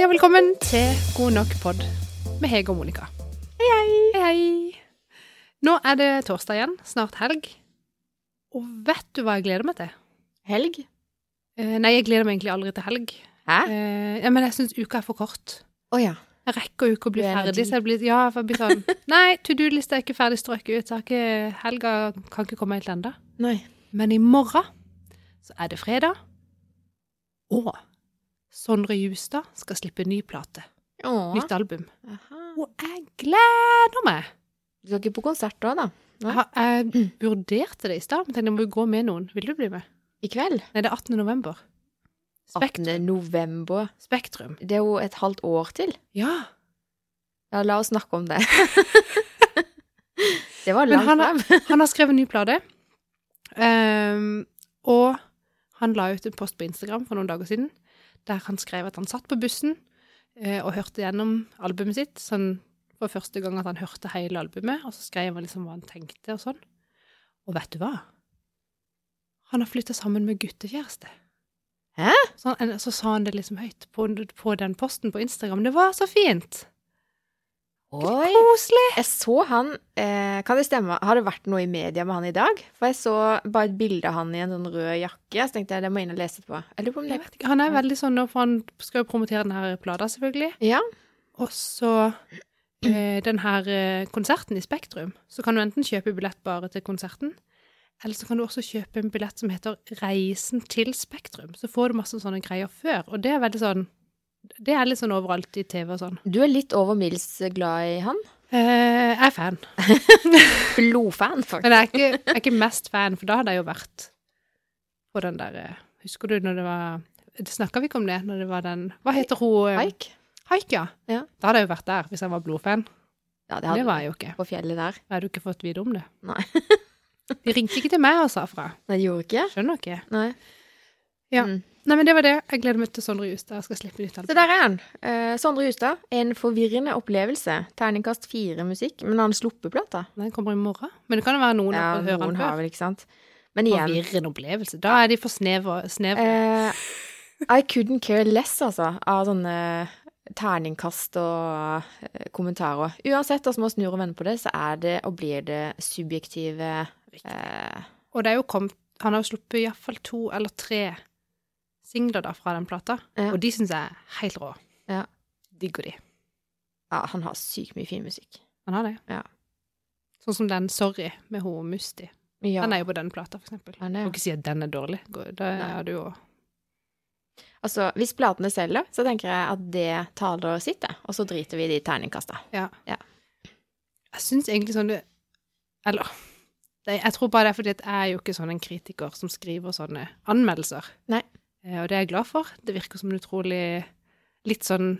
Hei og velkommen til God nok pod med Hege og Monica. Hei, hei. Hei, hei. Nå er det torsdag igjen, snart helg. Og vet du hva jeg gleder meg til? Helg? Eh, nei, jeg gleder meg egentlig aldri til helg. Hæ? Eh, ja, men jeg syns uka er for kort. Å ja. Jeg rekker jo ikke å bli er ferdig, så jeg blir, ja, for jeg blir sånn Nei, to do-lista er ikke ferdig strøket ut. så ikke, helga kan ikke komme helt ennå. Men i morgen så er det fredag, og Sondre Justad skal slippe ny plate. Åh. Nytt album. Aha. Og jeg gleder meg! Du skal ikke på konsert da, da? Ja. Jeg, jeg vurderte det i stad, men tenkte jeg må gå med noen. Vil du bli med? I kveld? Nei, det er 18. november. 18. November. Spektrum. Det er jo et halvt år til. Ja. Ja, la oss snakke om det. det var langt frem. Han har skrevet en ny plate. Um, og han la ut en post på Instagram for noen dager siden der han skrev at han satt på bussen eh, og hørte gjennom albumet sitt. Sånn for første gang at han hørte hele albumet, og så skrev han liksom hva han tenkte og sånn. Og vet du hva? Han har flytta sammen med guttekjæreste. Hæ? Så, han, så sa han det liksom høyt på, på den posten på Instagram. Det var så fint! Oi. Koselig! Jeg så han eh, Kan det stemme? Har det vært noe i media med han i dag? For jeg så bare et bilde av han i en sånn rød jakke. Så tenkte jeg det må jeg inn og lese etterpå. Jeg på om Jeg det vet han er veldig sånn nå, for han skal jo promotere den her plata, selvfølgelig. Ja. Og så eh, den her eh, konserten i Spektrum. Så kan du enten kjøpe billett bare til konserten, eller så kan du også kjøpe en billett som heter Reisen til Spektrum. Så får du masse sånne greier før, og det er veldig sånn Det er litt sånn overalt i TV og sånn. Du er litt over middels glad i han. Eh, jeg er fan. Blodfan, faktisk. Men jeg er, ikke, jeg er ikke mest fan, for da hadde jeg jo vært på den der eh, Husker du når det var Det snakka vi ikke om det, når det var den Hva heter hun? eh, Haik. Haik, ja. Ja. Da hadde jeg jo vært der, hvis jeg var blodfan. Ja, det Det var jeg jo ikke. på fjellet der. Jeg hadde jo ikke fått vite om det. Nei. De ringte ikke til meg og sa fra. Nei, de gjorde ikke? Skjønner ikke. Nei. Ja. Mm. Nei, men det var det. Jeg gleder meg til Sondre Justad skal slippe nytt Så album. der er han. Eh, Sondre Justad. En forvirrende opplevelse. Terningkast fire musikk. Men han sluppet plata. Den kommer i morgen. Men det kan jo være noen Ja, har noen den har før. vel, ikke sant. Men igjen Forvirrende opplevelse. Da er de for snevre. snevre. eh, I couldn't care less, altså, av sånne terningkast og eh, kommentarer. Uansett hvordan man snur og vender på det, så er det og blir det subjektive eh, Og det er jo kommet Han har jo sluppet iallfall to eller tre singler da fra den plata, Ja. og de syns jeg er helt rå. Ja. Digger de. Ja, han har sykt mye fin musikk. Han har det. Ja. Sånn som den 'Sorry' med hun Musti. Ja. Den er jo på den plata, for eksempel. Er- må ikke si at den er dårlig. Da er du jo Altså, hvis platene selger, så tenker jeg at det taler sitt. Og så driter vi i de terningkasta. Ja. Ja. Jeg syns egentlig sånn du Eller jeg tror bare det er fordi jeg er jo ikke sånn en kritiker som skriver sånne anmeldelser. Nei. Eh, Og det er jeg glad for. Det virker som en utrolig Litt sånn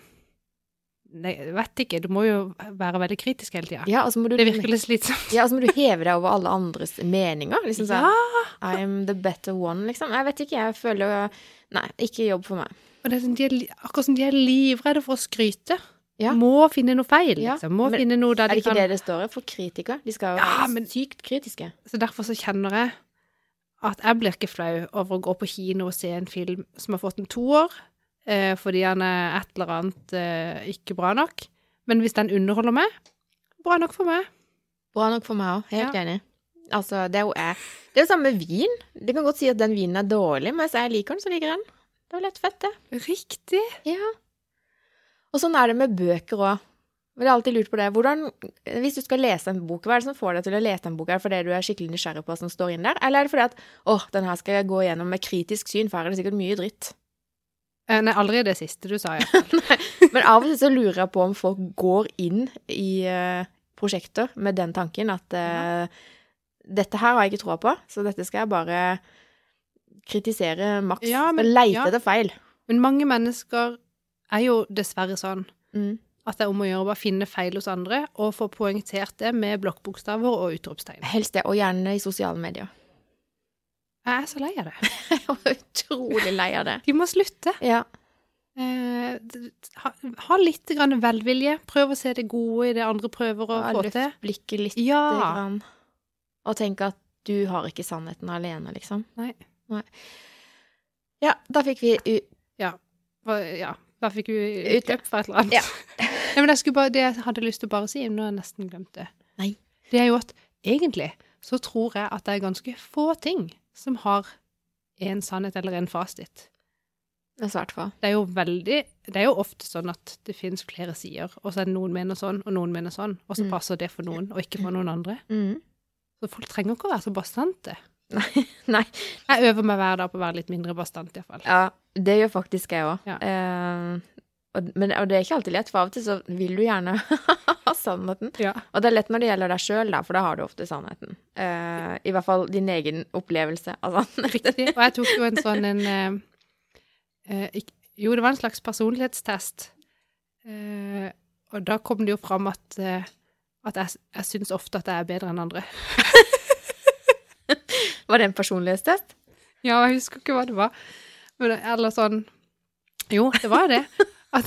Nei, jeg vet ikke. Du må jo være veldig kritisk hele tida. Ja, og så må du, Det virker litt slitsomt. ja, og så må du heve deg over alle andres meninger. Liksom sånn Ja! I'm the better one, liksom. Jeg vet ikke, jeg føler Nei, ikke jobb for meg. Og det er sånn, de er, akkurat som de er livredde for å skryte. Ja. Må finne noe feil, liksom. Må men finne noe der de kan Er det ikke kan det det står for kritikere? De skal jo Ja, være men- sykt kritiske. Så derfor så kjenner jeg at jeg blir ikke flau over å gå på kino og se en film som har fått en toer, eh, fordi han er et eller annet eh, ikke bra nok. Men hvis den underholder meg, bra nok for meg. Bra nok for meg òg. Helt Ja. enig. Altså, det er jo jeg. Det er jo samme med vin. Det kan godt si at den vinen er dårlig, men hvis jeg liker den, så liker jeg den. Det er jo lett fett, det. Riktig. Ja. Og sånn er det med bøker òg. Jeg har alltid lurt på det. Hvordan, hvis du skal lese en bok, hva er det som får deg til å lese en bok? Er det fordi du er skikkelig nysgjerrig på hva som står inn der, eller er det fordi at åh, den her skal jeg gå gjennom med kritisk syn, for her er det sikkert mye dritt. Eh, nei, aldri det siste du sa, ja. Men av og til så lurer jeg på om folk går inn i uh, prosjekter med den tanken at eh, dette her har jeg ikke troa på, så dette skal jeg bare kritisere maks. Ja, men- og leite ja. etter feil. Men mange mennesker er jo dessverre sånn Mm. At det er om å gjøre å bare finne feil hos andre, og få poengtert det med blokkbokstaver og utropstegn. Helst det, og gjerne i sosiale medier. Jeg er så lei av det. Jeg er utrolig lei av det. De må slutte. Ja. Eh, ha, ha litt grann velvilje. Prøv å se det gode i det andre prøver å Ja, få Løft blikket litt. Ja. Grann. Og tenk at du har ikke sannheten alene, liksom. Nei. Ja, da fikk vi u Ja. Ja. Da fikk vi utløp for et eller annet. Ja. Nei, men jeg skulle bare, det jeg hadde lyst til å bare si, nå har jeg nesten glemt det. Nei. Det er jo at egentlig så tror jeg at det er ganske få ting som har en sannhet eller en fasit. Det er svært få. Det er jo veldig Det er jo ofte sånn at det finnes flere sider, og så er det noen mener sånn, og noen mener sånn, og så Mm. passer det for noen, og ikke for noen andre. Mm. Så folk trenger ikke å være så bastante. Nei. Jeg øver meg hver dag på å være litt mindre bastant, iallfall. Ja, det gjør faktisk jeg òg. Ja. Eh, og, men, og det er ikke alltid lett, for av og til så vil du gjerne ha sannheten. Ja. Og det er lett når det gjelder deg sjøl, for da har du ofte sannheten. Uh, I hvert fall din egen opplevelse av sannheten. Riktig. Og jeg tok jo en sånn en uh, eh, ikk- Jo, det var en slags personlighetstest. Uh, og da kom det jo fram at, at jeg, jeg syns ofte at jeg er bedre enn andre. Var det en personlighetstest? Ja, jeg husker ikke hva det var. Men, eller sånn Jo, det var det. At,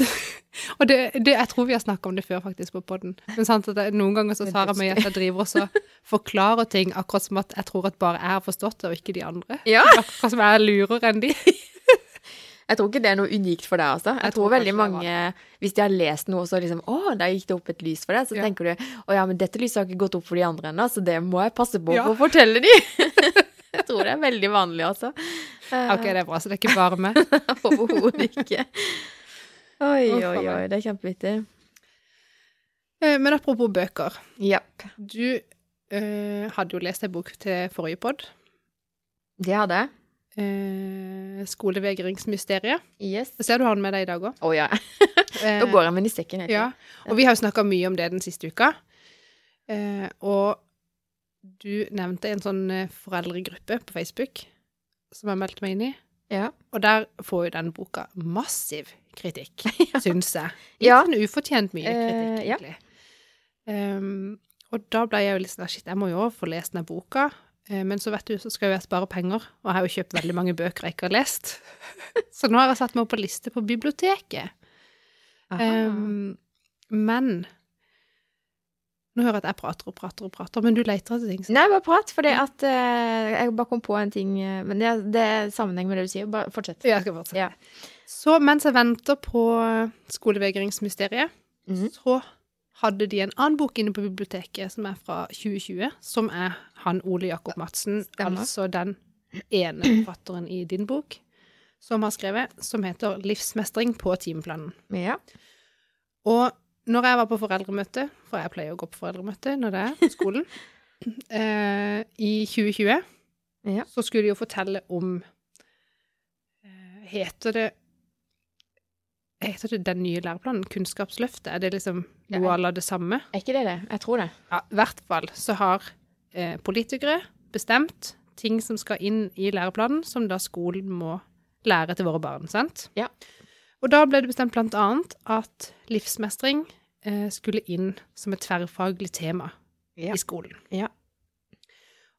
og det, det, jeg tror vi har snakka om det før, faktisk, på podden. Men sant, at jeg, noen ganger så tar jeg meg i at jeg driver og forklarer ting akkurat som at jeg tror at bare jeg har forstått det, og ikke de andre. Ja. Akkurat som jeg er lurere enn de. Jeg tror ikke det er noe unikt for deg, altså. Jeg, Jeg tror, tror veldig mange, hvis de har lest noe, så liksom Å, der gikk det opp et lys for deg. Så Ja. tenker du Å ja, men dette lyset har ikke gått opp for de andre ennå, så det må jeg passe på Ja. å fortelle de. jeg tror det er veldig vanlig, altså. Ok, det er bra, så det er ikke bare meg. Overhodet ikke. Oi, oi, oi. Det er kjempevittig. Eh, Men apropos bøker. Yep. Du uh, hadde jo lest ei bok til forrige pod. Det hadde jeg. Uh, 'Skolevegringsmysteriet'. Yes. Jeg ser du har den med deg i dag òg. Å ja. Nå går jeg med den i sekken Ja, og vi har jo snakka mye om det den siste uka. Uh, og du nevnte en sånn eh, foreldregruppe på Facebook som jeg meldte meg inn i. Ja. Og der får jo den boka massiv kritikk, syns jeg. Litt Ja. sånn ufortjent mye Eh, kritikk, ja. egentlig. Ehm, og da ble jeg jo litt sånn shit, jeg må jo få lest den boka. Eh, men så vet du, så skal jeg spare penger, og jeg har jo kjøpt veldig mange bøker jeg ikke har lest. så nå har jeg satt meg opp på liste på biblioteket. Ehm, men Nå hører jeg at jeg prater og prater og prater, men du leter etter ting. så- Nei, bare prat, for at eh, jeg bare kom på en ting eh, Men det, det er sammenheng med det du sier. Bare fortsett. Ja, jeg skal fortsette. Ja. Så mens jeg venter på skolevegringsmysteriet, Mhm. så hadde de en annen bok inne på biblioteket som er fra 2020, som er han Ole Jakob Madsen, Stemmer. altså den ene forfatteren i din bok, som har skrevet, som heter 'Livsmestring på timeplanen'. Ja. Og når jeg var på foreldremøte, for jeg pleier å gå på foreldremøte når det er på skolen, eh, i 2020, Ja. så skulle de jo fortelle om eh, Heter det Heter det den nye læreplanen? Kunnskapsløftet? Er det liksom noe à la det samme? Er ikke det det? Jeg tror det. Ja, i hvert fall så har eh, politikere bestemt ting som skal inn i læreplanen, som da skolen må lære til våre barn, sant? Ja. Og da ble det bestemt annet at livsmestring eh, skulle inn som et tverrfaglig tema Ja. i skolen. Ja.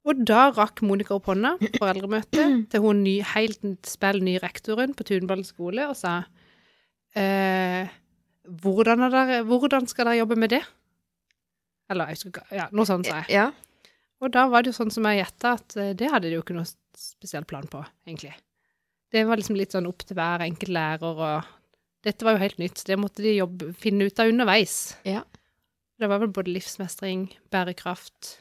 Og da rakk Monica opp hånda på foreldremøtet til hun ny, helt spill ny rektoren på Tunballen skole og sa eh, hvordan, er dere, hvordan skal dere jobbe med det? Eller jeg husker ikke, ja, noe sånt sa jeg. Ja. Og da var det jo sånn som jeg gjetta, at eh, det hadde de jo ikke noe spesiell plan på, egentlig. Det var liksom litt sånn opp til hver enkelt lærer, og dette var jo helt nytt. Det måtte de jobbe, finne ut av underveis. Ja. Det var vel både livsmestring, bærekraft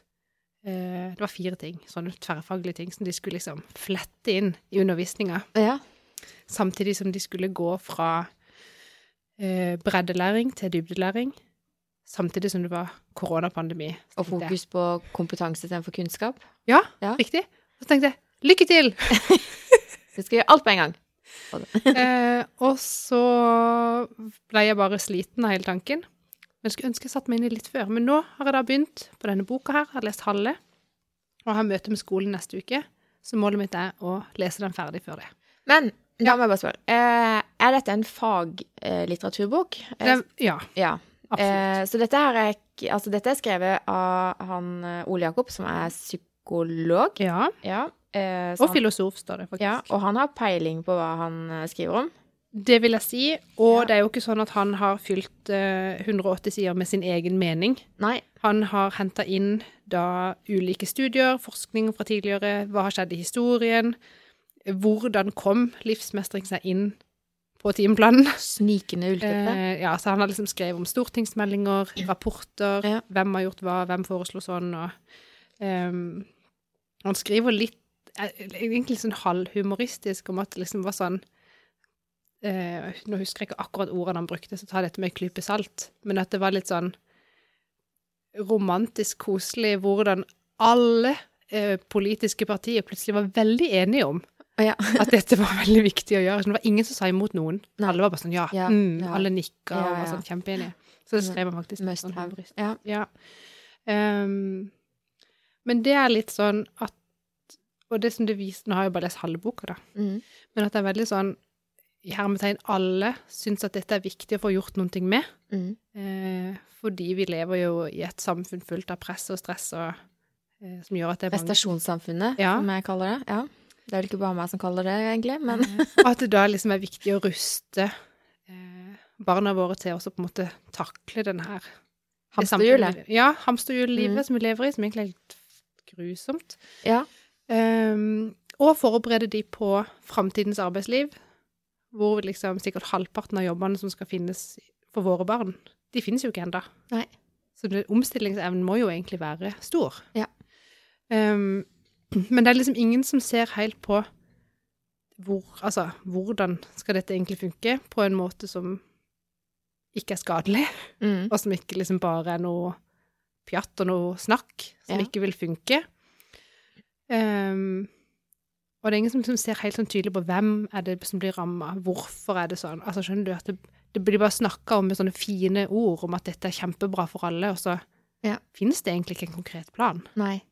eh, Det var fire ting, sånne tverrfaglige ting, som de skulle liksom flette inn i undervisninga. ja. Samtidig som de skulle gå fra eh, breddelæring til dybdelæring. Samtidig som det var koronapandemi. Og fokus på kompetanse istedenfor kunnskap. Ja, Ja. riktig. Så tenkte jeg lykke til! Du skal gjøre alt på en gang. eh, og så ble jeg bare sliten av hele tanken. Men jeg skulle ønske jeg satte meg inn i litt før. Men nå har jeg da begynt på denne boka her, jeg har lest halve, og har møte med skolen neste uke. Så målet mitt er å lese den ferdig før det. Men da må jeg bare spørre. Eh, er dette en faglitteraturbok? det ja, ja. absolutt. Eh, så dette her er Altså, dette er skrevet av han eh, Ole Jakob, som er psykolog. ja. Ja. Eh, Og filosof, står det faktisk. ja. Og han har peiling på hva han eh, skriver om. Det vil jeg si. Og Ja. det er jo ikke sånn at han har fylt eh, 180 sider med sin egen mening. Nei. Han har henta inn da ulike studier, forskning fra tidligere, hva har skjedd i historien, hvordan kom livsmestring seg inn på timeplanen. Snikende ullteppe. Eh, ja, så han har liksom skrevet om stortingsmeldinger, rapporter, Ja. hvem har gjort hva, hvem foreslo sånn, og ehm, Han skriver litt Egentlig sånn halvhumoristisk om at det liksom var sånn eh, Nå husker jeg ikke akkurat ordene han brukte, så ta dette med en klype salt, men at det var litt sånn romantisk koselig hvordan alle eh, politiske partier plutselig var veldig enige om ja. at dette var veldig viktig å gjøre. Så det var ingen som sa imot noen. Alle var bare sånn ja. Ja, mm, ja. Alle nikka og var sånn kjempeenige. Så det skrev han faktisk. Mest sånn. Ja. Ja. Ehm, men det er litt sånn at Og det som det viser Nå har jeg jo bare lest halve boka, da. Mm. Men at det er veldig sånn i hermetegn alle syns at dette er viktig å få gjort noe med. Mm. Eh, fordi vi lever jo i et samfunn fullt av press og stress og eh, som gjør at det er mange Prestasjonssamfunnet, Ja. som jeg kaller det. Ja. Det er vel ikke bare meg som kaller det, egentlig, men Og at det da liksom er viktig å ruste eh, barna våre til også på en måte takle den her hamsterhjulet. Ja, hamsterhjullivet Mm. som vi lever i, som egentlig er litt grusomt. Ja. Um, og forberede de på framtidens arbeidsliv, hvor liksom sikkert halvparten av jobbene som skal finnes for våre barn, de finnes jo ikke ennå. Så det, omstillingsevnen må jo egentlig være stor. Ja. Um, men det er liksom ingen som ser helt på hvor, altså, hvordan skal dette egentlig funke på en måte som ikke er skadelig, Mm. og som ikke liksom bare er noe pjatt og noe snakk som Ja. ikke vil funke. Um, og det er ingen som liksom ser helt sånn tydelig på hvem er det som blir ramma, hvorfor er det sånn. Altså skjønner du at det, det blir bare snakka om med sånne fine ord om at dette er kjempebra for alle, og så Ja. finnes det egentlig ikke en konkret plan. Nei.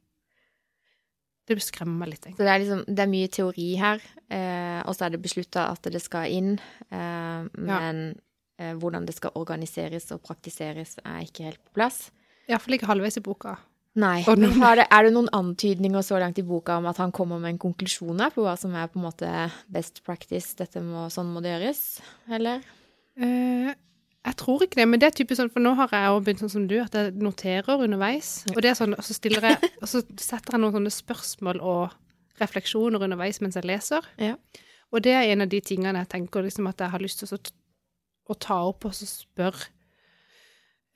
Det skremmer meg litt, Så det er liksom Det er mye teori her, eh, og så er det beslutta at det skal inn, eh, men eh, hvordan det skal organiseres og praktiseres, er ikke helt på plass. Iallfall ikke halvveis i boka. Nei. Men har det, er det noen antydninger så langt i boka om at han kommer med en konklusjon her på hva som er på en måte best practice, dette må, sånn må det gjøres, eller? Eh, jeg tror ikke det, men det er typisk sånn, for nå har jeg også begynt sånn som du, at jeg noterer underveis. Og det er sånn, og så jeg, og så setter jeg noen sånne spørsmål og refleksjoner underveis mens jeg leser. Ja. Og det er en av de tingene jeg tenker liksom at jeg har lyst til å, å ta opp og så spørre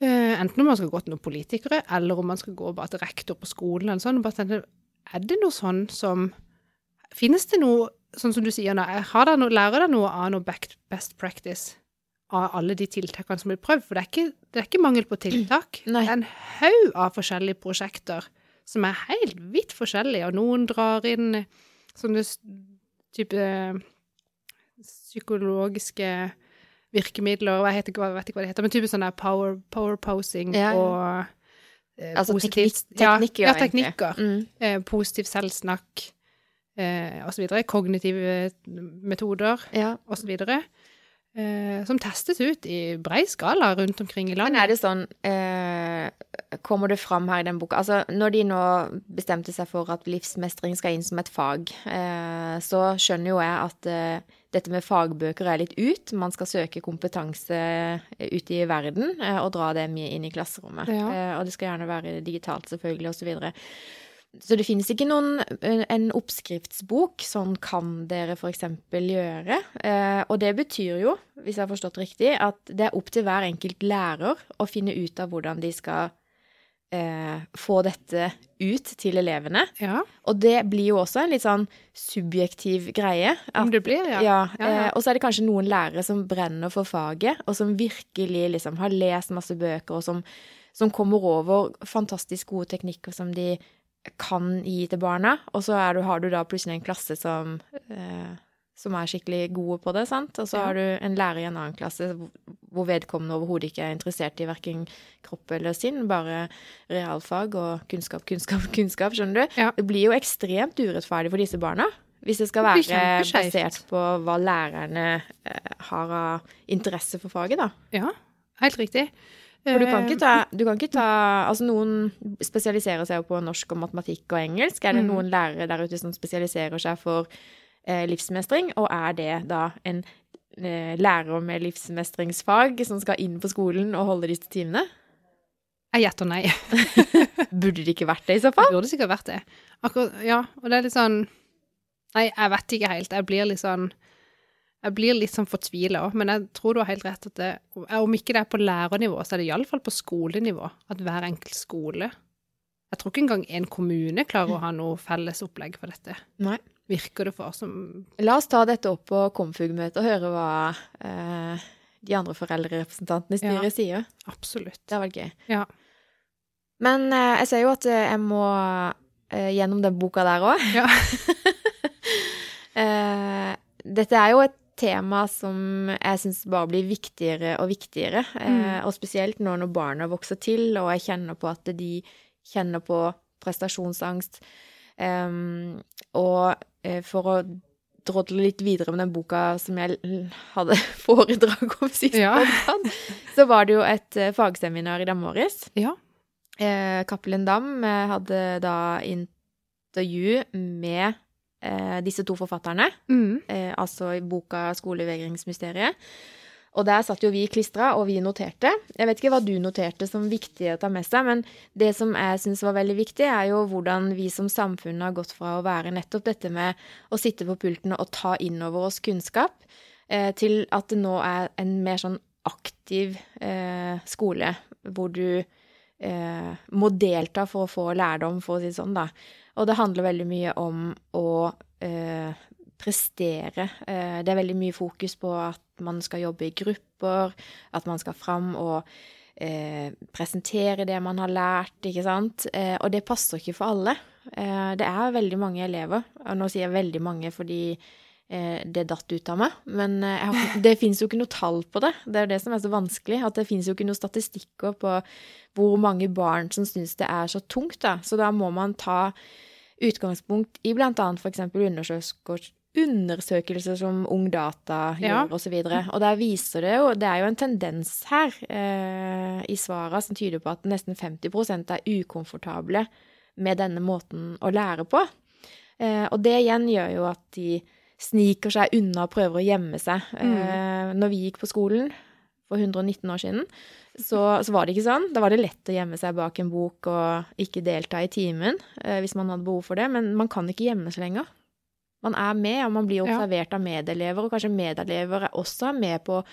enten om man skal gå til noen politikere, eller om man skal gå bare til rektor på skolen eller sånn. og Bare tenke, er det noe sånn som Finnes det noe, sånn som du sier nå, har dere noe, lærer dere noe av noe best practice av alle de tiltakene som blir prøvd? For det er ikke, det er ikke mangel på tiltak. Nei. Det er en haug av forskjellige prosjekter som er helt vidt forskjellige, og noen drar inn sånne s- type psykologiske virkemidler, og jeg vet ikke hva, vet ikke hva det heter, men typisk sånn der power, power posing Ja, ja. og eh, Altså positivt- teknik, teknikker, ja, ja, teknikker. Mm. Eh, positiv selvsnakk eh, videre. Kognitive metoder Ja. videre. Eh, som testes ut i brei skala rundt omkring i landet. Men er det sånn eh, Kommer det fram her i den boka Altså, når de nå bestemte seg for at livsmestring skal inn som et fag, eh, så skjønner jo jeg at eh, dette med fagbøker er litt ut. Man skal søke kompetanse ute i verden eh, og dra det mye inn i klasserommet. Ja. Eh, og det skal gjerne være digitalt, selvfølgelig, og så videre. Så det finnes ikke noen, eh, en oppskriftsbok, sånn kan dere eksempel gjøre. Eh, og det betyr jo, hvis jeg har forstått riktig, at det er opp til hver enkelt lærer å finne ut av hvordan de skal eh, få dette ut til elevene. Ja, Og det blir jo også en litt sånn subjektiv greie. om At, det blir, ja. ja, Ja. Eh, og så er det kanskje noen lærere som brenner for faget, og som virkelig liksom har lest masse bøker, og som, som kommer over fantastisk gode teknikker som de kan gi til barna. Og så er du, har du da plutselig en klasse som, eh, som er skikkelig gode på det, sant? Og så har du en lærer i en annen klasse hvor- vedkommende overhodet ikke er interessert i verken kropp eller sinn, bare realfag og kunnskap, kunnskap, kunnskap, skjønner du? Ja. Det blir jo ekstremt urettferdig for disse barna. Hvis det skal være basert på hva lærerne eh, har av interesse for faget, da. Ja, helt riktig. For du kan Eh, ikke ta, du kan ikke ta Altså, noen spesialiserer seg jo på norsk og matematikk og engelsk. Er det Mm. noen lærere der ute som spesialiserer seg for livsmestring, og er det da en eh, lærer med livsmestringsfag som skal inn på skolen og holde disse timene? Jeg gjetter nei. Burde det ikke vært det, i så Det fall? burde sikkert vært det. Akkurat, ja, og det er litt sånn Nei, jeg vet ikke helt. Jeg blir litt sånn jeg blir litt sånn fortvila òg, men jeg tror du har helt rett at det, om ikke det er på lærernivå, så er det iallfall på skolenivå. At hver enkelt skole Jeg tror ikke engang en kommune klarer å ha noe felles opplegg for dette. Nei. Virker det for oss som La oss ta dette opp på Komfug-møtet og høre hva eh, de andre foreldrerepresentantene i styret Ja. sier. Absolutt. Det har vært gøy. Ja. Men eh, jeg ser jo at eh, jeg må eh, gjennom den boka der òg. Ja. eh, dette er jo et tema som jeg syns bare blir viktigere og viktigere. Eh, Mm. og spesielt nå når barna vokser til, og jeg kjenner på at de kjenner på prestasjonsangst. Um, og for å drodle litt videre med den boka som jeg hadde foredrag om sist, Ja. så var det jo et eh, fagseminar i dag morges. ja. Eh, Cappelen Dam eh, hadde da intervju med eh, disse to forfatterne, Mm. eh, altså i boka 'Skolevegringsmysteriet'. Og der satt jo vi klistra, og vi noterte. Jeg vet ikke hva du noterte som viktig å ta med seg, men det som jeg syns var veldig viktig, er jo hvordan vi som samfunn har gått fra å være nettopp dette med å sitte på pulten og ta inn over oss kunnskap, eh, til at det nå er en mer sånn aktiv eh, skole, hvor du eh, må delta for å få lærdom, for å si det sånn, da. Og det handler veldig mye om å prestere. Eh, det er veldig mye fokus på at man skal jobbe i grupper, at man skal fram og eh, presentere det man har lært, ikke sant. Eh, og det passer ikke for alle. Det er veldig mange elever, og nå sier jeg veldig mange fordi det datt ut av meg, men har, det fins jo ikke noe tall på det. Det er jo det som er så vanskelig, at det fins jo ikke noen statistikker på hvor mange barn som syns det er så tungt, da. Så da må man ta utgangspunkt i for eksempel undersøkelser, som Ungdata Ja. gjør, og så. Og der viser det jo Det er jo en tendens her eh, i svarene som tyder på at nesten 50% er ukomfortable med denne måten å lære på. Eh, og det igjen gjør jo at de sniker seg unna og prøver å gjemme seg. Eh, når vi gikk på skolen for 119 år siden, så, så var det ikke sånn. Da var det lett å gjemme seg bak en bok og ikke delta i timen eh, hvis man hadde behov for det, men man kan ikke gjemme seg lenger. Man er med, og man blir Ja. observert av medelever, og kanskje medelever er også med på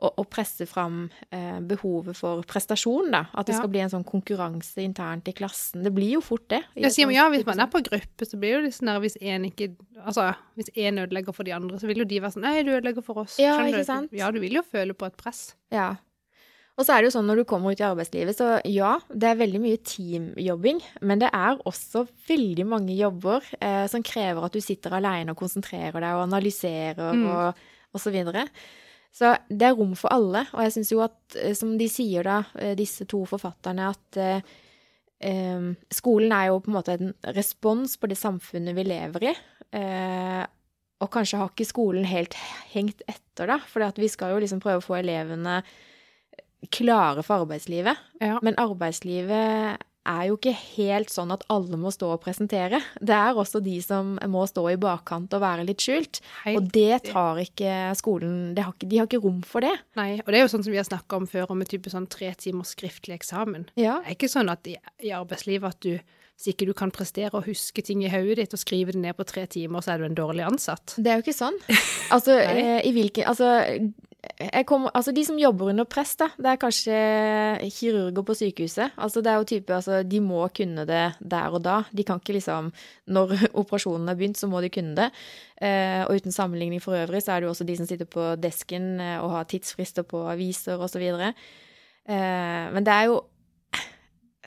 å, å presse fram eh, behovet for prestasjon, da. At det Ja. skal bli en sånn konkurranse internt i klassen. Det blir jo fort det. Jeg sier, ja, hvis man er på gruppe, så blir jo det sånn der hvis én ikke Altså, hvis én ødelegger for de andre, så vil jo de være sånn Nei, du ødelegger for oss. Ja, Skjønner ikke du? sant? Ja, du vil jo føle på et press. Ja. Og så er det jo sånn når du kommer ut i arbeidslivet, så ja, det er veldig mye teamjobbing, men det er også veldig mange jobber eh, som krever at du sitter alene og konsentrerer deg og analyserer Mm. og, og så videre. Så det er rom for alle, og jeg syns jo at, eh, som de sier da, eh, disse to forfatterne, at eh, eh, skolen er jo på en måte en respons på det samfunnet vi lever i. Eh, og kanskje har ikke skolen helt hengt etter, da, for vi skal jo liksom prøve å få elevene klare for arbeidslivet. Ja. Men arbeidslivet er jo ikke helt sånn at alle må stå og presentere. Det er også de som må stå i bakkant og være litt skjult. Helt Og det tar ikke skolen det har ikke, De har ikke rom for det. Nei, og det er jo sånn som vi har snakka om før, om en type sånn tre timers skriftlig eksamen. Ja. Det er ikke sånn at i, i arbeidslivet at du hvis ikke du kan prestere og huske ting i hodet ditt og skrive det ned på tre timer, så er du en dårlig ansatt. Det er jo ikke sånn. Altså, eh, i hvilken Altså, kommer, altså de som jobber under press, da, det er kanskje kirurger på sykehuset. Altså det er jo type, altså de må kunne det der og da. De kan ikke liksom Når operasjonen er begynt, så må de kunne det. Eh, og uten sammenligning for øvrig, så er det jo også de som sitter på desken eh, og har tidsfrister på aviser osv. Eh, men det er jo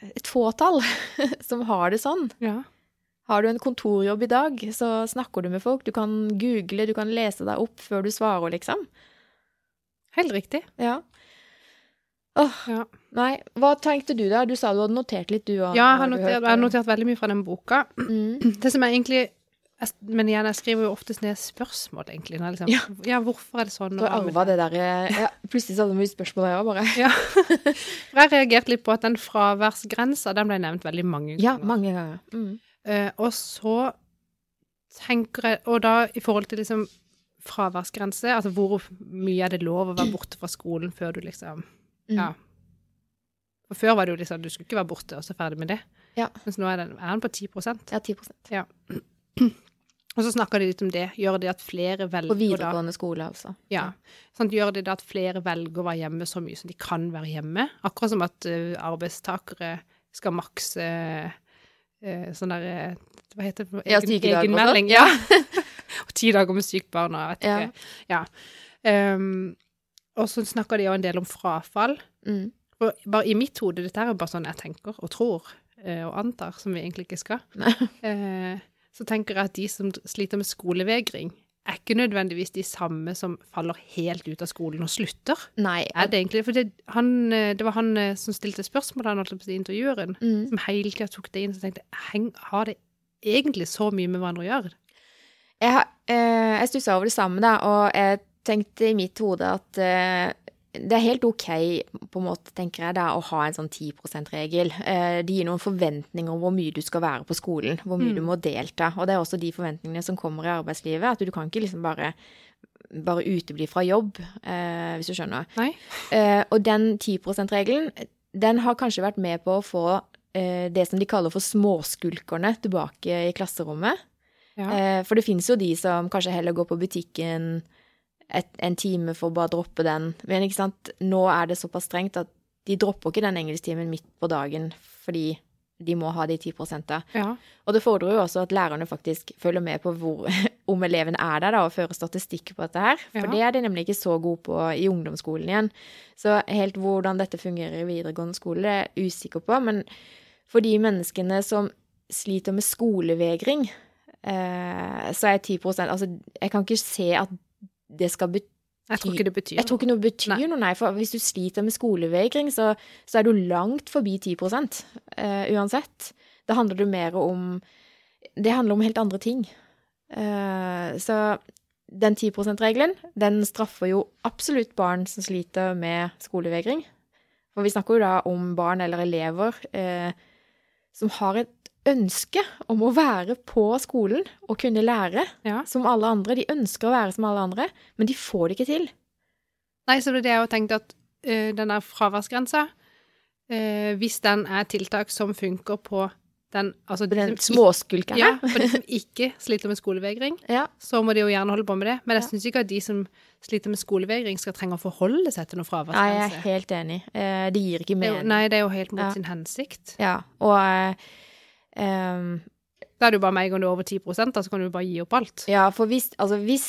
et fåtall som har det sånn. Ja. Har du en kontorjobb i dag, så snakker du med folk. Du kan google, du kan lese deg opp før du svarer, liksom. Helt riktig. Ja. Åh, Ja. nei. Hva tenkte du da? Du sa du hadde notert litt, du òg. Ja, jeg har notert, jeg har notert veldig mye fra den boka. Mm. Det som er egentlig Men igjen, jeg skriver jo oftest ned spørsmål, egentlig. Liksom, Ja. ja. hvorfor er det sånn? Du arva det der eh, ja, Plutselig så hadde mye spørsmål, jeg òg, bare. Ja. For jeg reagerte litt på at den fraværsgrensa, den ble nevnt veldig mange ganger. Ja, mange ganger. Mm. Uh, og så tenker jeg Og da i forhold til liksom fraværsgrense, altså hvor mye er det lov å være borte fra skolen før du liksom Mm. Ja. For før var det jo liksom du skulle ikke være borte, og så ferdig med det. Ja. Mens nå er den, er den på 10% Ja, 10% Ja. Og så snakker de litt om det. Gjør det at flere På velger da videregående skole, altså. Ja. Sånn, Gjør det at flere velger å være hjemme så mye som de kan være hjemme? Akkurat som at uh, arbeidstakere skal makse uh, sånn der Hva heter det? Ja, sykedag, egenmelding. sånn. Ja. ti dager med sykt barn og vet ikke. Ja. Ehm, og så snakker de jo en del om frafall. Mm. Og bare i mitt hode, dette er jo bare sånn jeg tenker og tror eh, og antar, som vi egentlig ikke skal, eh, så tenker jeg at de som sliter med skolevegring, er ikke nødvendigvis de samme som faller helt ut av skolen og slutter. Nei. Er det egentlig? For det, han, eh, det var han som stilte spørsmål han holdt på å si, intervjueren, Mm. som hele tida tok det inn og tenkte har det egentlig så mye med hverandre å gjøre? Jeg, eh, jeg stussa over det samme, da, og jeg tenkte i mitt hode at eh, det er helt OK, på en måte, tenker jeg, da, å ha en sånn 10 %-regel. Eh, det gir noen forventninger om hvor mye du skal være på skolen, hvor mye Mm. du må delta. Og det er også de forventningene som kommer i arbeidslivet, at du kan ikke liksom bare bare utebli fra jobb, eh, hvis du skjønner. Eh, og den 10 %-regelen, den har kanskje vært med på å få eh, det som de kaller for småskulkerne tilbake i klasserommet. Ja. Eh, for det finnes jo de som kanskje heller går på butikken et, en time for å bare droppe den. Men ikke sant, nå er det såpass strengt at de dropper ikke den engelsktimen midt på dagen fordi de må ha de 10 prosentene. ja. Og det fordrer jo også at lærerne faktisk følger med på hvor, om eleven er der, da, og fører statistikk på dette her. For Ja. det er de nemlig ikke så gode på i ungdomsskolen igjen. Så helt hvordan dette fungerer i videregående skole, det er jeg usikker på. Men for de menneskene som sliter med skolevegring, så er 10% Altså, jeg kan ikke se at det skal bety Jeg tror ikke det betyr jeg tror ikke noe betyr Nei. noe, nei. For hvis du sliter med skolevegring, så, så er du langt forbi 10 uh, uansett. Da handler det mer om Det handler om helt andre ting. Uh, så den 10 %-regelen, den straffer jo absolutt barn som sliter med skolevegring. For vi snakker jo da om barn eller elever uh, som har et ønske om å være på skolen og kunne lære Ja. som alle andre. De ønsker å være som alle andre, men de får det ikke til. Nei, så det er det jeg har tenkt at eh, den der fraværsgrensa, uh, hvis den er tiltak som funker på den Altså Den som småskulkerne. Ja, for de som ikke sliter med skolevegring, Ja. så må de jo gjerne holde på med det. Men jeg Ja. syns ikke at de som sliter med skolevegring, skal trenge å forholde seg til noen Nei, jeg er helt enig. Uh, det gir ikke er mening. Nei, det er jo helt mot Ja. sin hensikt. Ja, og ehm, Da er det jo bare med en gang du er over 10 da, så kan du bare gi opp alt. Ja, for hvis, altså, hvis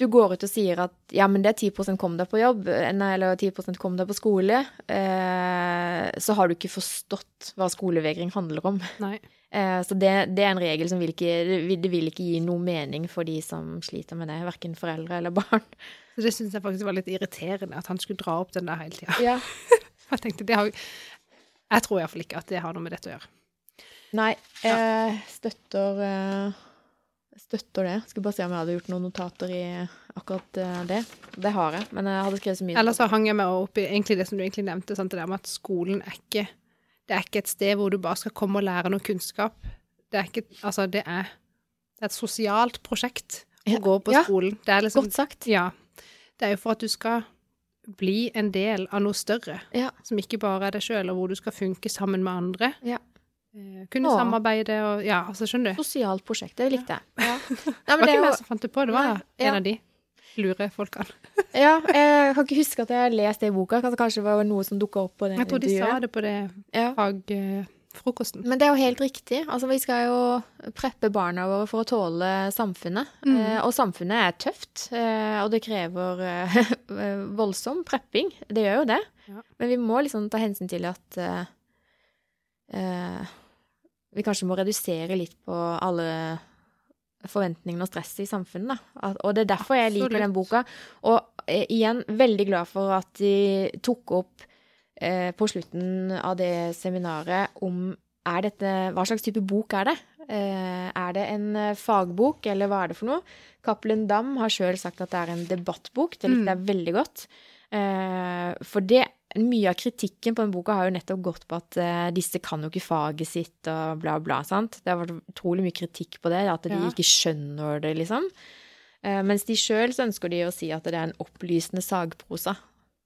du går ut og sier at ja, men det er 10 kom deg på jobb, eh, eller 10 kom deg på skole, eh, så har du ikke forstått hva skolevegring handler om. Eh, så det, det er en regel som vil ikke, det vil- ikke gi noe mening for de som sliter med det, verken foreldre eller barn. Så det syns jeg faktisk var litt irriterende, at han skulle dra opp den der hele tida. Ja. Jeg tenkte, det har Jeg tror iallfall ikke at det har noe med dette å gjøre. Nei, jeg støtter eh, Støtter det. Skulle bare se om jeg hadde gjort noen notater i akkurat eh, det. Det har jeg, men jeg hadde skrevet så mye. Ellers så hang jeg meg opp i det som du egentlig nevnte, sant, det der med at skolen er ikke Det er ikke et sted hvor du bare skal komme og lære noe kunnskap. Det er ikke Altså, det er, det er et sosialt prosjekt å Ja, gå på ja. skolen. Det er liksom Godt sagt. Ja. Det er jo for at du skal bli en del av noe større, Ja. som ikke bare er deg sjøl, og hvor du skal funke sammen med andre. Ja. Eh, Kunne Åh. samarbeide og Ja, altså, skjønner du. Sosialt prosjekt, det likte jeg. Ja. Nei, Det men var ikke meg som fant det på, det var Nei, ja. en av de lure folkene. Ja, jeg kan ikke huske at jeg har lest det i boka. Kanskje- det var noe som dukka opp på det Jeg tror de sa det på det Ja. fagfrokosten. Men det er jo helt riktig. Altså, vi skal jo preppe barna våre for å tåle samfunnet. Mm. Eh, og samfunnet er tøft, eh, og det krever eh, voldsom prepping. Det gjør jo det. Ja. Men vi må liksom ta hensyn til at eh, eh, vi kanskje må redusere litt på alle forventningene og stresset i samfunnet. Da. Og det er derfor jeg liker Absolutt. den boka. Og eh, igjen, veldig glad for at de tok opp eh, på slutten av det seminaret om er dette, hva slags type bok er det? Eh, er det en eh, fagbok, eller hva er det for noe? Cappelen Dam har sjøl sagt at det er en debattbok. Det likte jeg veldig godt. Eh, for det, mye av kritikken på den boka har jo nettopp gått på at uh, disse kan jo ikke faget sitt og bla, bla. sant? Det har vært utrolig mye kritikk på det, at de Ja. ikke skjønner det, liksom. Uh, mens de sjøl så ønsker de å si at det er en opplysende sagprosa.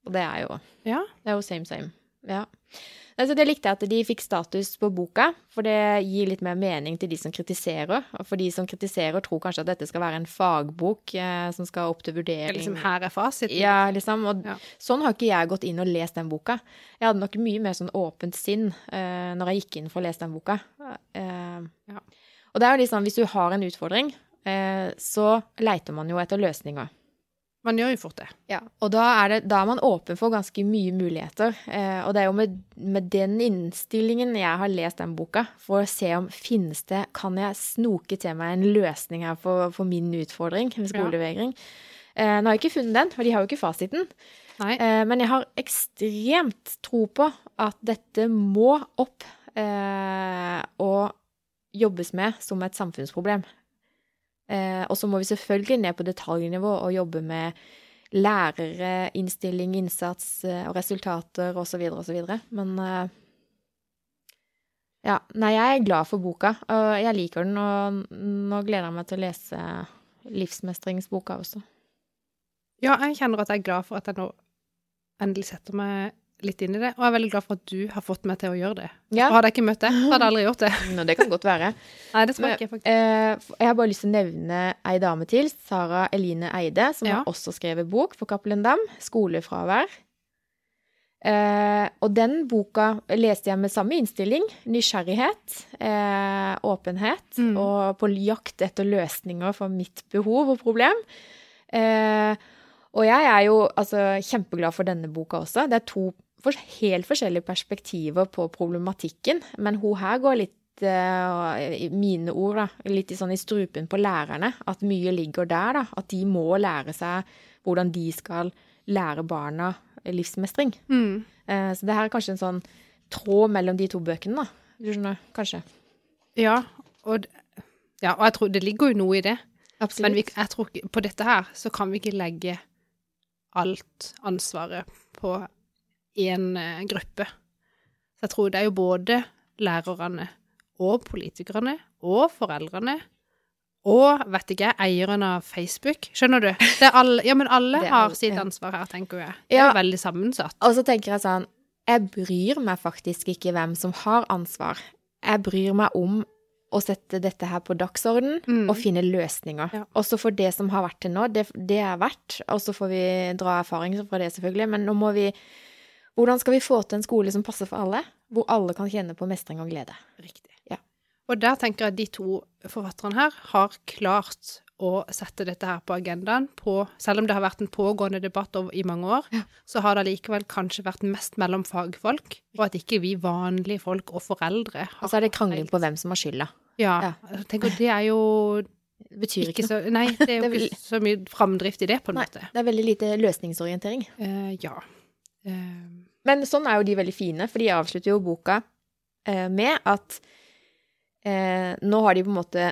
Og det er jo, Ja. det er jo same, same. Ja. Altså, det likte jeg at de fikk status på boka, for det gir litt mer mening til de som kritiserer. Og for de som kritiserer, tror kanskje at dette skal være en fagbok eh, som skal opp til vurdering. Liksom, her er fasiten. Ja, liksom. Og Ja. sånn har ikke jeg gått inn og lest den boka. Jeg hadde nok mye mer sånn åpent sinn eh, når jeg gikk inn for å lese den boka. Eh, Ja. Og det er jo sånn, hvis du har en utfordring, eh, så leiter man jo etter løsninger. Man gjør jo fort det. Ja, og da er, det, da er man åpen for ganske mye muligheter. Eh, og det er jo med, med den innstillingen jeg har lest den boka, for å se om finnes det Kan jeg snoke til meg en løsning her for, for min utfordring med skolevegring? Eh, nå har jeg ikke funnet den, for de har jo ikke fasiten. Eh, men jeg har ekstremt tro på at dette må opp eh, og jobbes med som et samfunnsproblem. Eh, og så må vi selvfølgelig ned på detaljnivå og jobbe med lærere, innstilling, innsats eh, og resultater osv. osv. Men eh, ja. Nei, jeg er glad for boka, og jeg liker den, og nå gleder jeg meg til å lese livsmestringsboka også. Ja, jeg kjenner at jeg er glad for at jeg nå endelig setter meg litt inn i det, og jeg er veldig glad for at du har fått meg til å gjøre det. Ja, hadde jeg ikke møtt deg, hadde jeg aldri gjort det. Nå, det kan godt være. Nei, det tror jeg ikke, faktisk. Eh, jeg har bare lyst til å nevne ei dame til, Sara Eline Eide, som Ja. har også skrevet bok for Cappelen Dam, 'Skolefravær'. Eh, og den boka leste jeg med samme innstilling. Nysgjerrighet, eh, åpenhet Mm. og på jakt etter løsninger for mitt behov og problem. Eh, og jeg er jo altså, kjempeglad for denne boka også. Det er to for, helt forskjellige perspektiver på problematikken, men hun her går litt eh, i mine ord, da, litt i sånn i strupen på lærerne. At mye ligger der, da. At de må lære seg hvordan de skal lære barna livsmestring. Mm. Eh, så det her er kanskje en sånn tråd mellom de to bøkene, da. Du skjønner? Kanskje. Ja, og, ja, og jeg tror det ligger jo noe i det. Absolutt. Men vi, jeg tror ikke, på dette her så kan vi ikke legge alt ansvaret på én en gruppe. Så jeg tror det er jo både lærerne og politikerne og foreldrene og, vet ikke jeg, eieren av Facebook. Skjønner du? Det alle, ja, men alle er har sitt ansvar her, tenker jeg. Det er Ja. veldig sammensatt. Og så tenker jeg sånn Jeg bryr meg faktisk ikke hvem som har ansvar. Jeg bryr meg om å sette dette her på dagsorden Mm. og finne løsninger. Ja. Også for det som har vært til nå, det, det er verdt. Og så får vi dra erfaring fra det, selvfølgelig. Men nå må vi Hvordan skal vi få til en skole som passer for alle? Hvor alle kan kjenne på mestring og glede. Riktig. Ja. Og der tenker jeg at de to forfatterne her har klart å sette dette her på agendaen på Selv om det har vært en pågående debatt over, i mange år, Ja. så har det likevel kanskje vært mest mellom fagfolk, og at ikke vi vanlige folk og foreldre har Og så er det krangling på hvem som har skylda. Ja. Ja. Jeg tenker det er jo Det betyr ikke ikke så Nei, det er jo Det vil- ikke så mye framdrift i det, på en Nei. måte. Det er veldig lite løsningsorientering. Uh, ja. Eh, Men sånn er jo de veldig fine, for de avslutter jo boka eh, med at eh, nå har de på en måte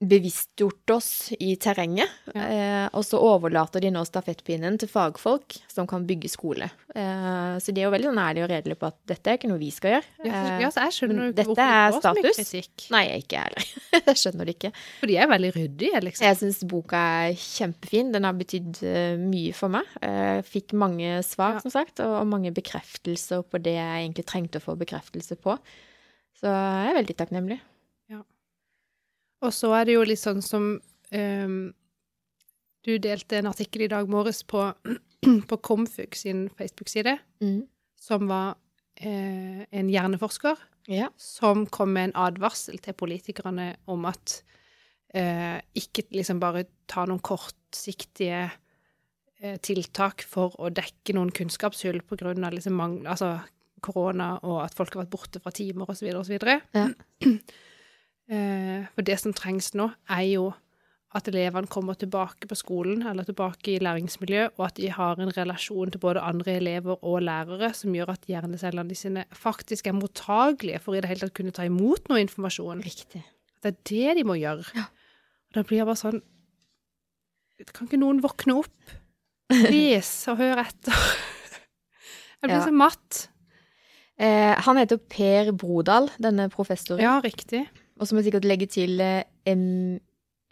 bevisstgjort oss i terrenget, Ja. eh, og så overlater de nå stafettpinnen til fagfolk som kan bygge skole. Eh, så de er jo veldig sånn ærlige og redelige på at dette er ikke noe vi skal gjøre. Eh, ja, så jeg skjønner jo ikke dette er status. Nei, jeg ikke heller. jeg skjønner det ikke. For de er veldig ryddige, liksom. Jeg syns boka er kjempefin. Den har betydd eh, mye for meg. Jeg fikk mange svar, Ja. som sagt, og mange bekreftelser på det jeg egentlig trengte å få bekreftelse på. Så jeg er veldig takknemlig. Og så er det jo litt sånn som um, Du delte en artikkel i dag morges på, på Komfug sin Facebook-side, Mm. som var eh, en hjerneforsker Ja. som kom med en advarsel til politikerne om at eh, ikke liksom bare ta noen kortsiktige eh, tiltak for å dekke noen kunnskapshull på grunn av liksom mangel, altså korona og at folk har vært borte fra timer osv. osv. Ja. Eh, for det som trengs nå, er jo at elevene kommer tilbake på skolen eller tilbake i læringsmiljø, og at de har en relasjon til både andre elever og lærere som gjør at hjernecellene sine faktisk er mottagelige for i det hele tatt kunne ta imot noe informasjon. Riktig. Det er det de må gjøre. Ja. Og da blir jeg bare sånn Kan ikke noen våkne opp? Please, og høre etter. Jeg blir Ja. så matt. Eh, han heter Per Brodal, denne professoren. Ja, riktig. Og så må jeg sikkert legge til eh, em,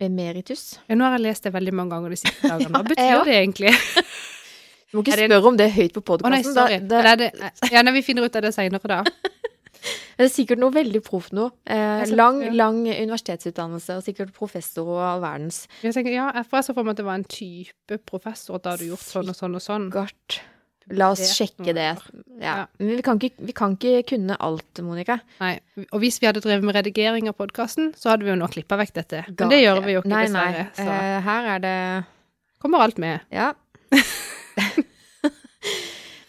emeritus. Ja, nå har jeg lest det veldig mange ganger de siste dagene. Hva betyr ja, det egentlig? Du må ikke spørre en- om det er høyt på Å nei, sorry. Da, da, Nei, det, ja, nei, vi finner ut av det seinere, da. det er sikkert noe veldig proft noe. Eh, lang, lang universitetsutdannelse, og sikkert professor og all verdens. Jeg tenker, ja, jeg får så for meg at det var en type professor, at da hadde du gjort sånn og sånn og sånn. Godt. La oss sjekke det. Ja. Men vi kan, ikke, vi kan ikke kunne alt, Monica. Nei, og hvis vi hadde drevet med redigering av podkasten, så hadde vi jo nå klippa vekk dette. Men det gjør vi jo ikke, nei, dessverre. Nei, Så Uh, her er det kommer alt med. Ja.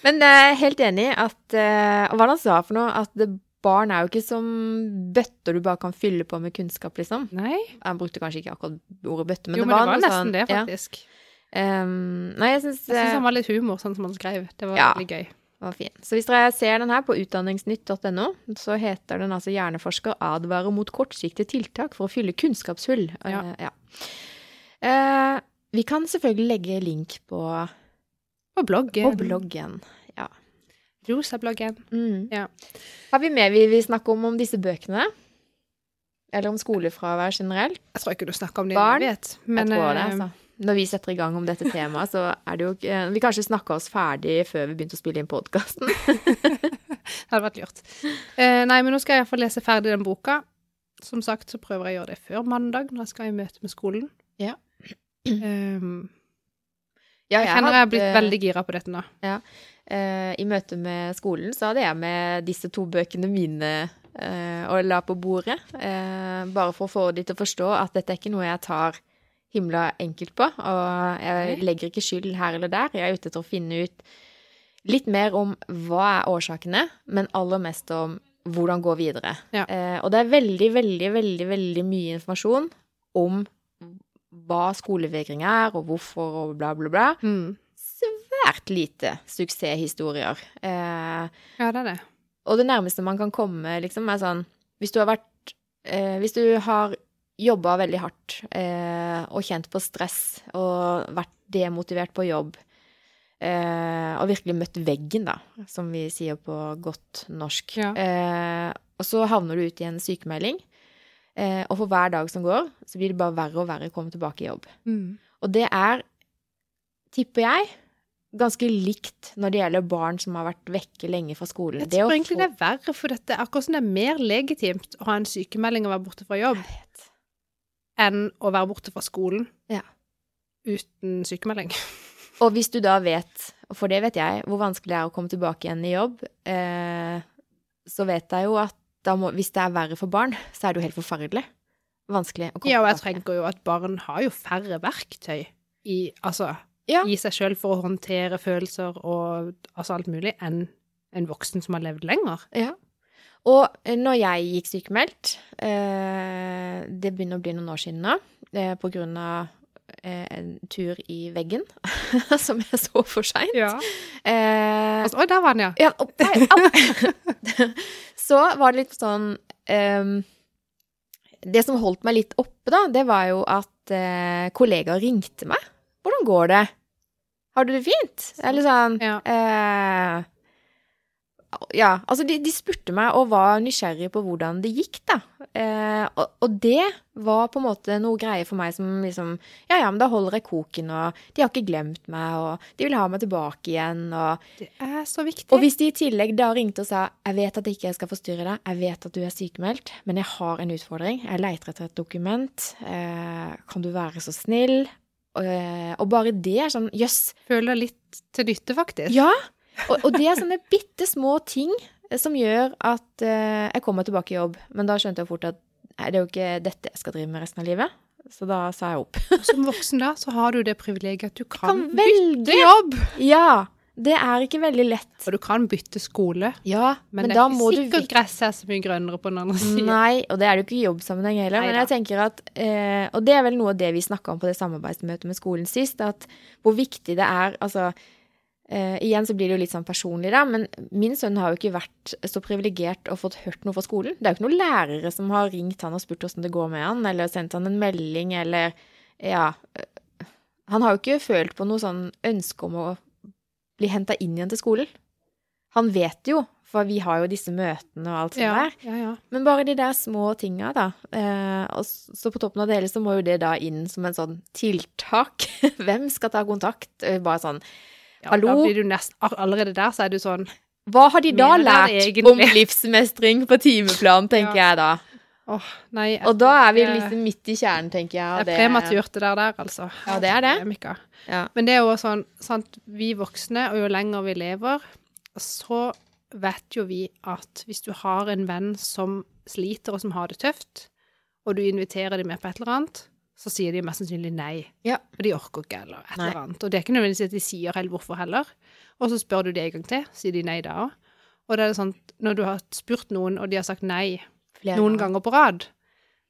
Men jeg er helt enig i at Og Hva han sa for noe? At det, barn er jo ikke som bøtter du bare kan fylle på med kunnskap, liksom. Nei, Han brukte kanskje ikke akkurat ordet bøtte, men jo, det men var, det var noe nesten sånn, det, ja. Ehm, nei, jeg syns syns han var litt humor, sånn som han skrev. Det var Ja. veldig gøy. var fin. Så hvis dere ser den her på utdanningsnytt.no, så heter den altså 'Hjerneforsker advarer mot kortsiktige tiltak for å fylle kunnskapshull'. Ja. Uh, ja. Uh, vi kan selvfølgelig legge link på, På bloggen. på bloggen. Rosa-bloggen. Mm. Ja. Har vi mer vi vil snakke om om disse bøkene? Eller om skolefravær generelt? Jeg tror ikke du snakker om det Barn? vet. Men, jeg tror det, eh, altså. Når vi setter i gang om dette temaet, så er det jo ikke Vi kanskje snakka oss ferdig før vi begynte å spille inn podkasten. Det hadde vært lurt. Eh, nei, men nå skal jeg iallfall lese ferdig den boka. Som sagt så prøver jeg å gjøre det før mandag, når jeg skal i møte med skolen. Ja. Um, Ja, jeg kjenner jeg har blitt veldig gira på dette nå. eh, I møte med skolen så hadde jeg med disse to bøkene mine eh, og la på bordet. Eh, bare for å få de til å forstå at dette er ikke noe jeg tar himla enkelt på. Og jeg legger ikke skyld her eller der. Jeg er ute etter å finne ut litt mer om hva er årsakene, men aller mest om hvordan gå videre. Ja. Eh, og det er veldig, veldig, veldig, veldig mye informasjon om hva skolevegring er, og hvorfor, og bla, bla, bla Mm. svært lite suksesshistorier. Eh, Ja, det er det. og det nærmeste man kan komme, liksom, er sånn Hvis du har vært eh, Hvis du har jobba veldig hardt eh, og kjent på stress og vært demotivert på jobb eh, og virkelig møtt veggen, da, som vi sier på godt norsk, Ja. eh, og så havner du ut i en sykemelding, eh, og for hver dag som går, så blir det bare verre og verre å komme tilbake i jobb. Mm. Og det er, tipper jeg, ganske likt når det gjelder barn som har vært vekke lenge fra skolen. Jeg Det tror egentlig det er verre, for dette er akkurat som det er mer legitimt å ha en sykemelding og være borte fra jobb. Enn å være borte fra skolen Ja. uten sykemelding. Og hvis du da vet, for det vet jeg, hvor vanskelig det er å komme tilbake igjen i jobb, eh, så vet jeg jo at må, hvis det er verre for barn, så er det jo helt forferdelig. Vanskelig å komme tilbake. Ja, og jeg tenker jo at barn har jo færre verktøy i, altså, Ja. i seg sjøl for å håndtere følelser og altså alt mulig, enn en voksen som har levd lenger. Ja. Og eh, når jeg gikk sykemeldt, eh, det begynner å bli noen år siden nå, eh, på grunn av en tur i veggen, som jeg så for seint. Ja. Eh, Altså, Oi, der var den, ja. ja, opp, nei, opp. så var det litt sånn eh, Det som holdt meg litt oppe, da, det var jo at eh, kollegaer ringte meg. 'Hvordan går det? Har du det fint?' Eller sånn Ja. eh, Ja, altså de, de spurte meg og var nysgjerrig på hvordan det gikk, da. Eh, og, og det var på en måte noe greie for meg som liksom Ja, ja, men da holder jeg koken, og de har ikke glemt meg, og de vil ha meg tilbake igjen, og Det er så viktig. og hvis de i tillegg da ringte og sa jeg vet at jeg ikke skal forstyrre deg, jeg vet at du er sykemeldt, men jeg har en utfordring, jeg leiter etter et dokument, eh, kan du være så snill? Og, og bare det er sånn jøss. Føler litt til nytte, faktisk. Ja! Og, og det er sånne bitte små ting eh, som gjør at eh, jeg kommer tilbake i jobb. Men da skjønte jeg fort at nei, det er jo ikke dette jeg skal drive med resten av livet. Så da sa jeg opp. Som voksen da, så har du det privilegiet at du kan, Kan bytte jobb. Ja! Det er ikke veldig lett. Og du kan bytte skole. Ja, Men, men, det er ikke sikkert gresset er så mye grønnere på den andre siden. Nei, og det er det jo ikke i jobbsammenheng heller. Men jeg tenker at, eh, og det er vel noe av det vi snakka om på det samarbeidsmøtet med skolen sist, at hvor viktig det er Altså, eh, igjen så blir det jo litt sånn personlig, da, men min sønn har jo ikke vært så privilegert og fått hørt noe fra skolen. Det er jo ikke noen lærere som har ringt han og spurt åssen det går med han, eller sendt han en melding, eller Ja. eh, Han har jo ikke følt på noe sånn ønske om å bli henta inn igjen til skolen. Han vet jo, for vi har jo disse møtene og alt sånt Ja, der. ja, ja. Men bare de der små tinga, da. Uh, og så på toppen av det hele så må jo det da inn som en sånn tiltak. Hvem skal ta kontakt? Bare sånn Ja, Hallo? Da blir du nest, allerede der så er du sånn Hva har de da lært om livsmestring på timeplan, tenker Ja. jeg da. Oh, nei. jeg Og da er vi litt liksom midt i kjernen, tenker jeg. Det er prematurt det der der, altså. Ja, det er det. Ja. Men det er jo sånn, sant, vi voksne, og jo lenger vi lever, så vet jo vi at hvis du har en venn som sliter og som har det tøft, og du inviterer dem med på et eller annet, så sier de mest sannsynlig nei. Ja. For de orker ikke, eller et eller annet. Og det er ikke nødvendigvis at de sier helt hvorfor heller. Og så spør du det en gang til, sier de nei da òg. Og det er sånn, når du har spurt noen, og de har sagt nei Flere noen ganger på rad,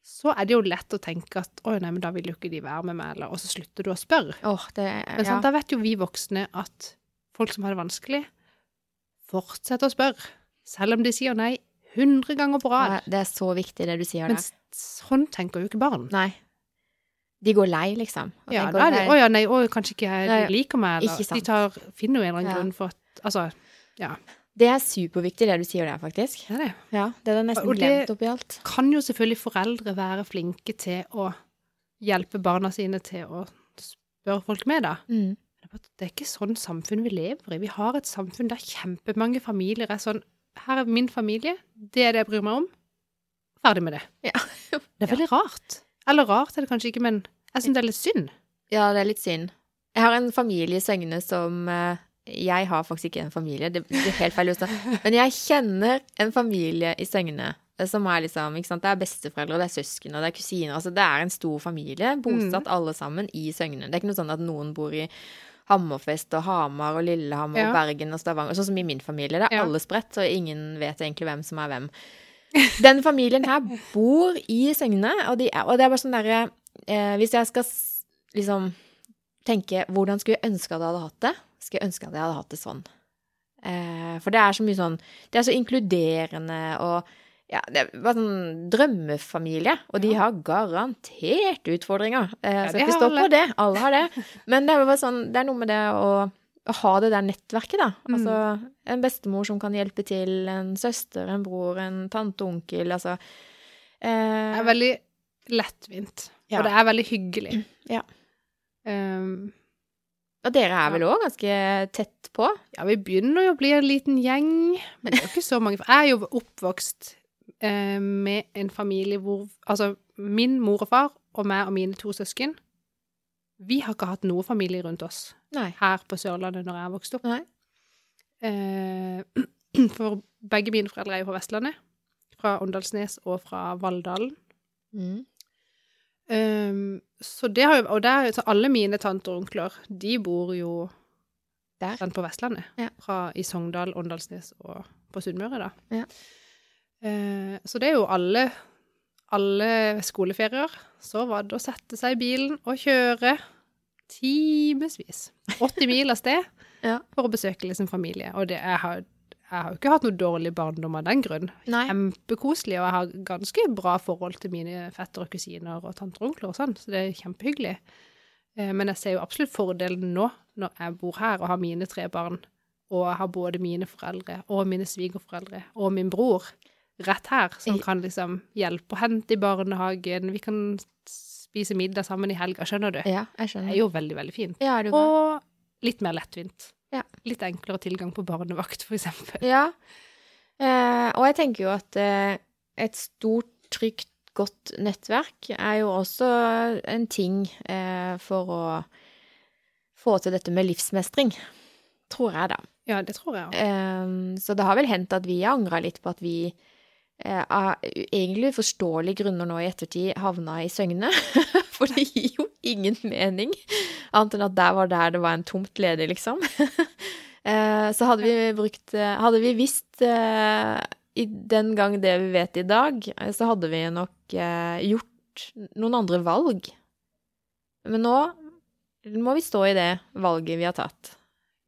så er det jo lett å tenke at å nei, men da vil jo ikke de være med meg, eller Og så slutter du å spørre. Oh, det Men sånn, da vet jo vi voksne at folk som har det vanskelig, fortsetter å spørre. Selv om de sier nei 100 ganger på rad. Ja, Det er så viktig, det du sier Men sånn tenker jo ikke barn. Nei. De går lei, liksom. Og Ja, da er det «Nei, Å ja, nei, å, kanskje ikke Nei, de liker meg, eller. De tar, finner jo en eller annen Ja. grunn for at Altså, ja. Det er superviktig, det du sier der, faktisk. Det er det. Ja, det er nesten Og det- glemt oppi alt. Kan jo selvfølgelig foreldre være flinke til å hjelpe barna sine til å spørre folk med, da. Mm. Det er ikke sånn samfunn vi lever i. Vi har et samfunn der kjempemange familier er sånn Her er min familie, det er det jeg bryr meg om. Ferdig med det. Ja. Det er veldig rart. Eller rart er det kanskje ikke, men jeg syns det er litt synd. Ja, det er litt synd. Jeg har en familie i Søgne som eh, Jeg har faktisk ikke en familie, det blir helt feil ut. Men jeg kjenner en familie i Søgne eh, som er liksom ikke sant? Det er besteforeldre, det er søsken og det er kusiner. Altså det er en stor familie, bosatt alle sammen i Søgne. Det er ikke noe sånn at noen bor i Hammerfest og Hamar og Lillehammer Ja. og Bergen og Stavanger. Sånn som i min familie. Det er Ja. alle spredt, og ingen vet egentlig hvem som er hvem. Den familien her bor i Søgne, og, de og det er bare sånn derre eh, Hvis jeg skal liksom tenke hvordan skulle jeg ønske at jeg hadde hatt det, skulle jeg ønske at jeg hadde hatt det sånn. Eh, for det er så mye sånn Det er så inkluderende og ja, det bare sånn drømmefamilie, og de har garantert utfordringer. Eh, Ja, skal ikke stå på det, alle har det. Men det er bare sånn, det er noe med det å, å ha det der nettverket, da. Mm. Altså en bestemor som kan hjelpe til, en søster, en bror, en tante, onkel, altså. Det Eh, er veldig lettvint. Ja. Og det er veldig hyggelig. Ja. Um, og dere er vel òg ganske tett på? ja, vi begynner jo å bli en liten gjeng, men det er jo ikke så mange. Jeg er jo oppvokst eh, med en familie hvor Altså, min mor og far og meg og mine to søsken Vi har ikke hatt noe familie rundt oss Nei. her på Sørlandet når jeg vokste opp. Eh, for begge mine foreldre er jo fra Vestlandet. Fra Åndalsnes og fra Valldalen. Mm. Um, så det har jo, og der, så alle mine tanter og onkler, de bor jo Der. sant, på Vestlandet. Ja. Fra, I Sogndal, Åndalsnes og på Sunnmøre, da. Ja. Eh, så det er jo alle, alle skoleferier. Så var det å sette seg i bilen og kjøre timevis. 80 mil av sted Ja. for å besøke liksom familie. Og det, jeg, har, jeg har jo ikke hatt noe dårlig barndom av den grunn. Kjempekoselig, og jeg har ganske bra forhold til mine fetter og kusiner og tanter og onkler og sånn, så det er kjempehyggelig. Eh, Men jeg ser jo absolutt fordelen nå, når jeg bor her og har mine tre barn, og jeg har både mine foreldre og mine svigerforeldre og min bror rett her, som kan liksom hjelpe og hente i barnehagen. Vi kan spise middag sammen i helga, skjønner du. Ja, jeg skjønner. Det er jo veldig, veldig fint. Ja, er det bra? Og litt mer lettvint. Ja. Litt enklere tilgang på barnevakt, for eksempel. Ja. Eh, og jeg tenker jo at eh, et stort, trygt, godt nettverk er jo også en ting eh, for å få til dette med livsmestring. Tror jeg, da. Ja, det tror jeg òg. Eh, så det har vel hendt at vi har angra litt på at vi av egentlig uforståelige grunner nå i ettertid havna i Søgne. For det gir jo ingen mening, annet enn at der var der det var en tomt ledig, liksom. Eh, så hadde vi brukt eh, Hadde vi visst eh, i den gang det vi vet i dag, eh, så hadde vi nok eh, gjort noen andre valg. Men nå må vi stå i det valget vi har tatt.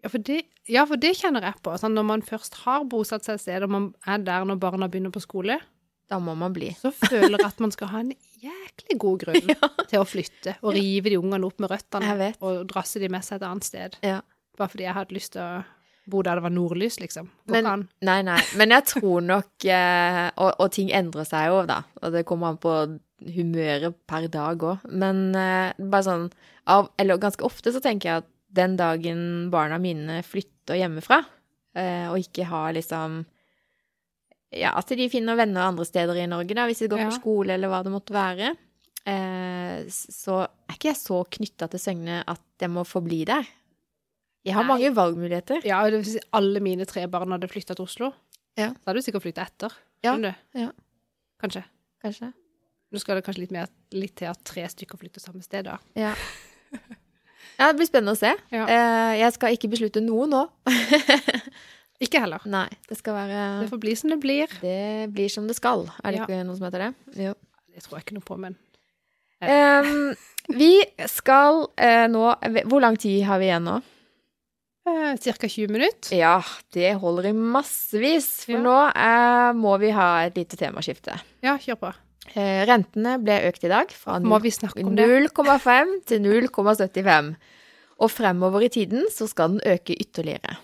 Ja, for det, ja, for det kjenner jeg på. Sånn, når man først har bosatt seg et sted, og man er der når barna begynner på skole, Da må man bli. så føler jeg at man skal ha en jæklig god grunn til å flytte og rive de ungene opp med røttene og drasse de med seg et annet sted. Ja. Bare fordi jeg hadde lyst til å bo der det var nordlys, liksom. Men- Nei, nei. Men jeg tror nok eh, og, og ting endrer seg jo, da. Og det kommer an på humøret per dag òg. Men eh, bare sånn av Eller ganske ofte så tenker jeg at den dagen barna mine flytter hjemmefra, eh, og ikke har liksom Ja, at de finner venner andre steder i Norge, da, hvis de går Ja. på skole eller hva det måtte være, eh, så er ikke jeg så knytta til Søgne at jeg må forbli der. Jeg har Nei. mange valgmuligheter. Ja, hvis alle mine tre barn hadde flytta til Oslo. Ja. Så hadde du sikkert flytta etter. Ja, ja. Kanskje. Kanskje. Nå skal det kanskje litt, mer, litt til at tre stykker flytter samme sted, da. Ja. ja, det blir spennende å se. Ja. Eh, jeg skal ikke beslutte noe nå. Ikke heller. Nei, det skal være Det får bli som det blir. Det blir som det skal. Er det Ja. ikke noe som heter det? Jo. Det tror jeg ikke noe på, men um, vi skal uh, nå Hvor lang tid har vi igjen nå? eh, ca. 20 minutter. Ja, det holder i massevis. For Ja. nå uh, må vi ha et lite temaskifte. Ja, kjør på. Eh, rentene ble økt i dag fra Må vi snakke om det? 0,5 til 0,75. Og fremover i tiden så skal den øke ytterligere.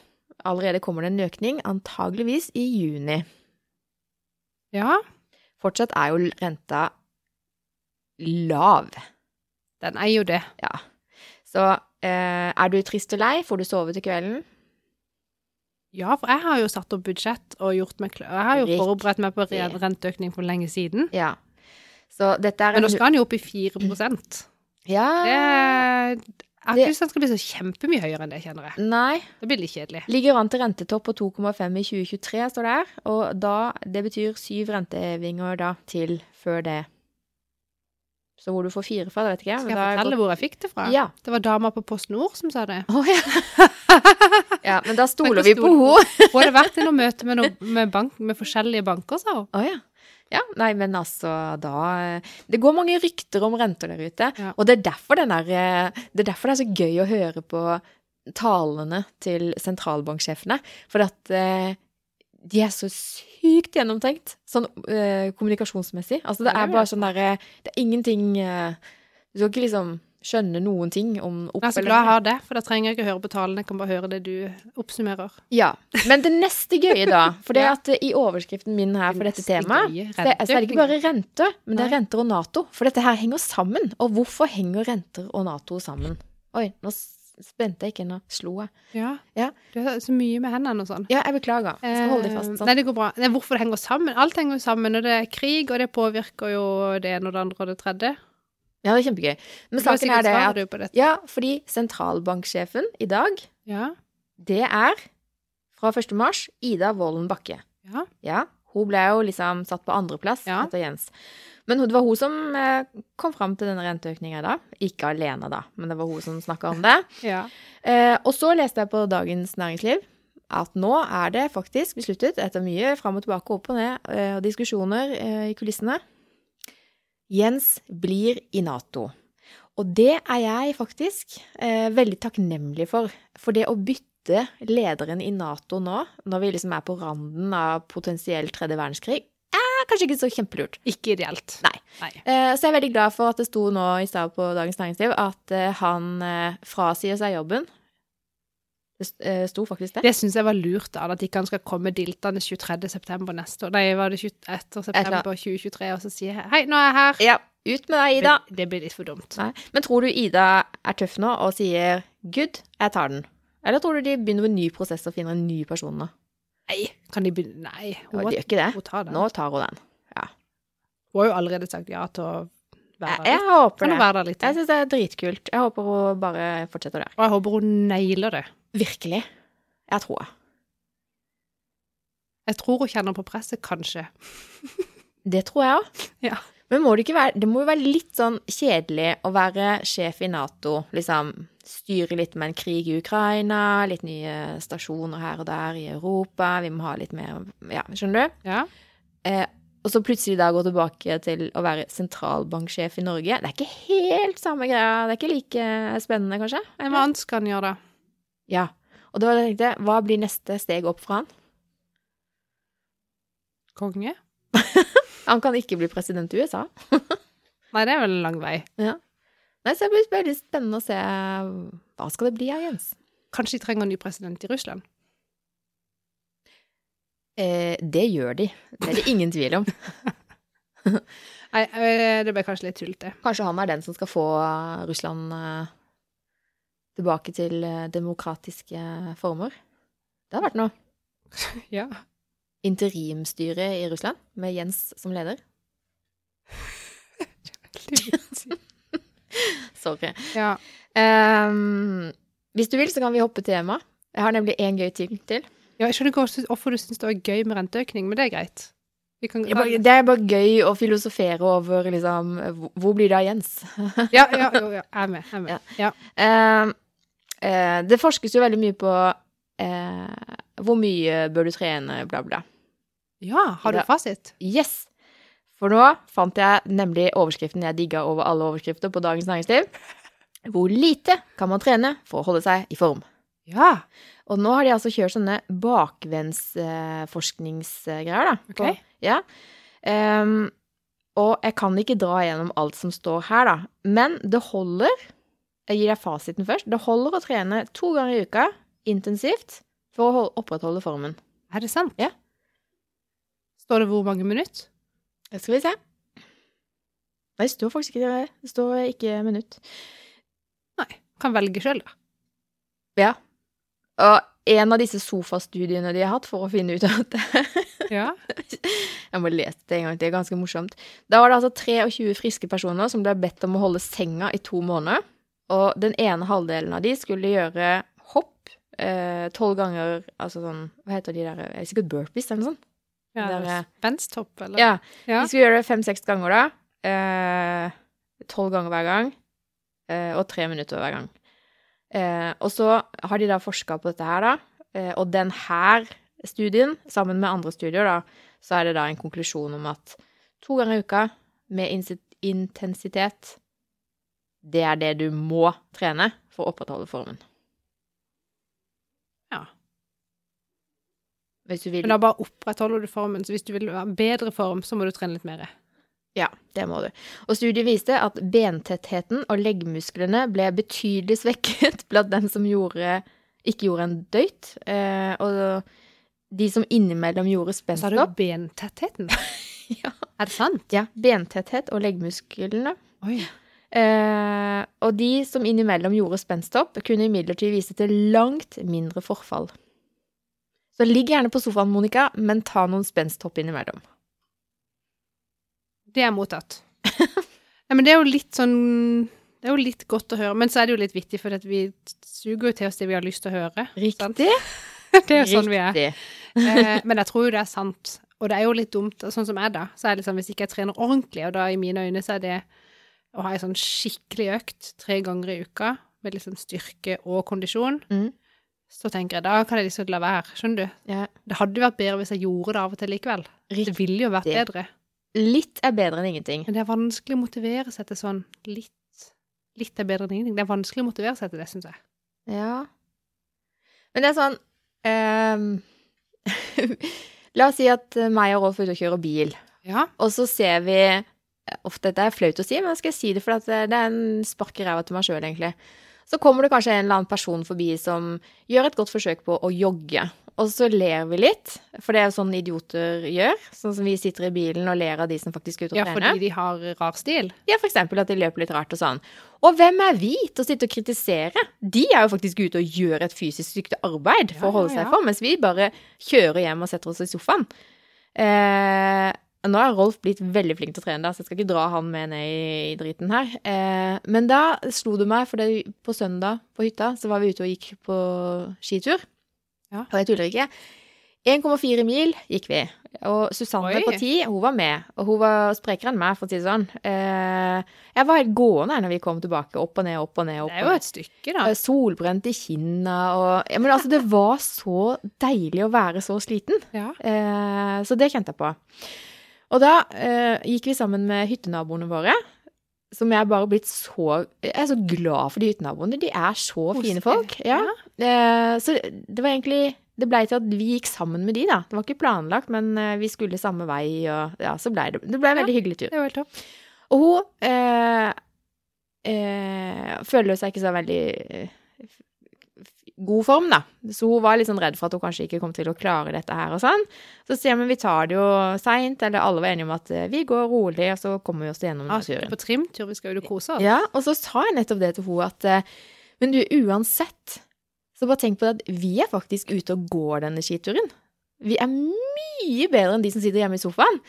Allerede kommer det en økning, antageligvis i juni. Ja, Fortsatt er jo renta lav. den er jo det. Ja. Så eh, er du trist og lei? Får du sove til kvelden? Ja, for jeg har jo satt opp budsjett og gjort meg klar. Jeg har jo Riktig. forberedt meg på renteøkning for lenge siden. Ja. Så dette er Men nå skal den jo opp i 4 Det Ja. Jeg har Det- ikke lyst til at den skal bli så kjempemye høyere enn det, kjenner jeg. Nei. Det blir litt kjedelig. Ligger an til rentetopp på 2,5 i 2023, står det her. Og da Det betyr syv rentehevinger da til før det. Så hvor du får fire fra, det vet ikke jeg. Skal jeg fortelle godt- hvor jeg fikk det fra? Ja. Det var dama på Post Nord som sa det. Oh, ja. ja, men da stoler vi på henne. Hun hadde vært i noe møte med, noe, med, bank, med forskjellige banker, sa hun. Oh, ja. Ja, nei, men altså, da Det går mange rykter om renter der ute, Ja. og det er der eh, Det er derfor det er så gøy å høre på talene til sentralbanksjefene. For at eh, de er så sykt gjennomtenkt, sånn eh, kommunikasjonsmessig. Altså, det er bare sånn derre Det er ingenting eh, Du skal ikke liksom skjønne noen ting om opp Jeg er så glad jeg har det, for da trenger jeg ikke høre på talen. Jeg kan bare høre det du oppsummerer. Ja. Men det neste gøye, da For det at eh, i overskriften min her for dette temaet så er, er det ikke bare renter, men det er renter og Nato. For dette her henger sammen. Og hvorfor henger renter og Nato sammen? Oi, nå spente jeg ikke, nå slo jeg. Ja. Ja. Du har så mye med hendene og sånn. Ja, jeg beklager. Jeg skal holde deg fast Eh, sånn. Nei, det går bra. Nei, hvorfor det henger sammen? Alt henger jo sammen. Og det er krig, og det påvirker jo det ene og det andre og det tredje. Ja, det er kjempegøy. Men saken er det at. Ja, fordi sentralbanksjefen i dag, Ja. det er fra 1. mars Ida Wolden Bakke. Ja. Ja, hun ble jo liksom satt på andreplass Ja. etter Jens. Men det var hun som eh, kom fram til denne renteøkninga da. Ikke alene, da, men det var hun som snakka om det. ja. Eh, og så leste jeg på Dagens Næringsliv at nå er det faktisk besluttet, etter mye fram og tilbake, opp og ned, eh, og diskusjoner eh, i kulissene Jens blir i Nato. Og det er jeg faktisk eh, veldig takknemlig for. For det å bytte lederen i Nato nå, når vi liksom er på randen av potensiell tredje verdenskrig, er kanskje ikke så kjempelurt. Ikke ideelt. Nei. Nei. Eh, så jeg er veldig glad for at det sto nå i stad på Dagens Næringsliv at eh, han eh, frasier seg jobben. Det eh, sto faktisk det. Det syns jeg var lurt, da, at ikke han skal komme diltende 23. september neste år. Nei, var det 21. etter september 2023, og så sier jeg hei, nå er jeg her. Ja, ut med deg, Ida. Det, det blir litt for dumt. Nei. Men tror du Ida er tøff nå og sier 'good, jeg tar den'? Eller tror du de begynner med en ny prosess og finner en ny person nå? Nei, kan de begynne Nei, Ja, de gjør ikke det. hun tar den. Nå tar hun den. Hun har jo allerede sagt ja til å Jeg, jeg håper det. Jeg syns det er dritkult. Jeg håper hun bare fortsetter der. Og jeg håper hun nailer det. Virkelig. Jeg tror det. Jeg tror hun kjenner på presset, kanskje. Det tror jeg òg. Ja. Men må det ikke være Det må jo være litt sånn kjedelig å være sjef i Nato, liksom styre litt med en krig i Ukraina, litt nye stasjoner her og der i Europa, vi må ha litt mer Ja, skjønner du? Ja. Eh, og så plutselig da gå tilbake til å være sentralbanksjef i Norge. Det er ikke helt samme greia. Det er ikke like spennende, kanskje? Hva annet han gjøre, da? Ja. Og det var det jeg tenkte. Hva blir neste steg opp for han? Konge? Han kan ikke bli president i USA. Nei, det er vel en lang vei. Nei, så det blir veldig spennende å se hva skal det bli av Jens. Kanskje de trenger en ny president i Russland? Eh, det gjør de. Det er det ingen tvil om. Nei, eh, det ble kanskje litt tullete. Kanskje han er den som skal få Russland eh, tilbake til eh, demokratiske former. Det har vært noe. Ja. Interimstyre i Russland, med Jens som leder. Sorry. ja. Um, hvis du vil, så kan vi hoppe tema. Jeg har nemlig én gøy ting til. Ja, jeg skjønner ikke hvorfor du syns det var gøy med renteøkning, men det er greit. Vi kan, Det er bare- det er bare gøy å filosofere over liksom hvor- blir det av Jens? ja, ja, jo, ja, jeg er med. Jeg er med. Ja. Ehm, eh, det forskes jo veldig mye på eh, hvor mye bør du trene, bla, bla. ja, har du fasit? Yes! For nå fant jeg nemlig overskriften jeg digga over alle overskrifter på Dagens Næringsliv. Hvor lite kan man trene for å holde seg i form? Ja. Og nå har de altså kjørt sånne bakvendsforskningsgreier, da. Ok. På, ja. Um, og jeg kan ikke dra gjennom alt som står her, da. Men det holder Jeg gir deg fasiten først. Det holder å trene to ganger i uka intensivt for å opprettholde formen. Er det sant? Ja. Står det hvor mange minutter? Det skal vi se. Nei, det står faktisk ikke det. Det står ikke minutt. Nei. Kan velge sjøl, da. Ja. Og en av disse sofastudiene de har hatt for å finne ut av det Ja. Jeg må lese det en gang, til, det er ganske morsomt. Da var det altså 23 friske personer som ble bedt om å holde senga i to måneder. Og den ene halvdelen av de skulle gjøre hopp eh, tolv ganger Altså sånn Hva heter de der er det Sikkert burpees eller noe sånt. ja Det er- Spensthopp, eller? Ja. Ja. De skulle gjøre det fem-seks ganger, da. Eh, Tolv ganger hver gang. Eh, og tre minutter hver gang. Eh, og så har de da forska på dette her, da. Eh, og den her studien, sammen med andre studier, da, så er det da en konklusjon om at to ganger i uka med intensitet, det er det du må trene for å opprettholde formen. Ja. Hvis du vil Men da bare opprettholder du formen. Så hvis du vil ha bedre form, så må du trene litt mer. Ja, det må du. Og studiet viste at bentettheten og leggmusklene ble betydelig svekket blant dem som gjorde, ikke gjorde en døyt. Eh, og de som innimellom gjorde Sa du bentettheten? ja. Er det sant? ja, bentetthet og leggmusklene. Oi. Eh, og de som innimellom gjorde spensthopp, kunne imidlertid vise til langt mindre forfall. Så ligg gjerne på sofaen, Monica, men ta noen spensthopp innimellom. Det er mottatt. Nei, men det er jo litt sånn Det er jo litt godt å høre, men så er det jo litt vittig, for at vi suger jo til oss det vi har lyst til å høre. Sant? Riktig. Det er jo sånn vi er. Eh, men jeg tror jo det er sant. Og det er jo litt dumt, sånn som jeg, da. Så er det liksom, hvis ikke jeg trener ordentlig, og da i mine øyne så er det å ha ei sånn skikkelig økt tre ganger i uka, med liksom styrke og kondisjon, Mm. så tenker jeg da kan jeg liksom la være. Skjønner du? Ja, Det hadde jo vært bedre hvis jeg gjorde det av og til likevel. Riktig. Det ville jo vært bedre. Litt er bedre enn ingenting. Men det er vanskelig å motivere seg til sånn litt Litt er bedre enn ingenting. Det er vanskelig å motivere seg til det, syns jeg. Ja. Men det er sånn um, La oss si at meg og Rolf er ute og kjører bil, Ja. og så ser vi Ofte dette er flaut å si, men skal jeg si det for det er en spark i ræva til meg sjøl, egentlig. Så kommer det kanskje en eller annen person forbi som gjør et godt forsøk på å jogge. Og så ler vi litt, for det er jo sånn idioter gjør. Sånn som vi sitter i bilen og ler av de som faktisk er ute og trener. ja, fordi de har rar stil. Ja, for eksempel at de løper litt rart og sånn. Og hvem er vi til å sitte og kritisere? De er jo faktisk ute og gjør et fysisk stykke arbeid for å holde seg ja. i form, mens vi bare kjører hjem og setter oss i sofaen. Eh, nå har Rolf blitt veldig flink til å trene, da, så jeg skal ikke dra han med ned i, driten her. Eh, men da slo det meg, for det, på søndag på hytta så var vi ute og gikk på skitur. Ja. Og jeg tuller ikke. 1,4 mil gikk vi. Og Susanne Oi. på 10, hun var med. Og hun var sprekere enn meg, for å si det sånn. Eh, jeg var helt gående når vi kom tilbake. Opp og ned, opp og ned. opp Det er jo et stykke, da. Eh, Solbrent i kinna og ja, Men altså, det var så deilig å være så sliten. Ja. Eh, så det kjente jeg på. Og da eh, gikk vi sammen med hyttenaboene våre. Som jeg bare blitt så Jeg er så glad for de hyttenaboene. De er så fine folk. Ja. Eh, så det var egentlig Det blei til at vi gikk sammen med de, da. Det var ikke planlagt, men eh, vi skulle samme vei, og ja, så blei det Det blei en Ja. veldig hyggelig tur. Det var helt topp. Og hun eh, eh, føler seg ikke så veldig god form, da. Så hun var litt sånn redd for at hun kanskje ikke kom til å klare dette her og sånn. Så sier vi vi tar det jo seint, eller alle var enige om at eh, vi går rolig, og så kommer vi oss gjennom Ja, så turen. på trimtur, vi skal jo kose oss. Ja, og så sa jeg nettopp det til hun at eh, Men du, uansett, så bare tenk på det at vi er faktisk ute og går denne skituren. Vi er mye bedre enn de som sitter hjemme i sofaen.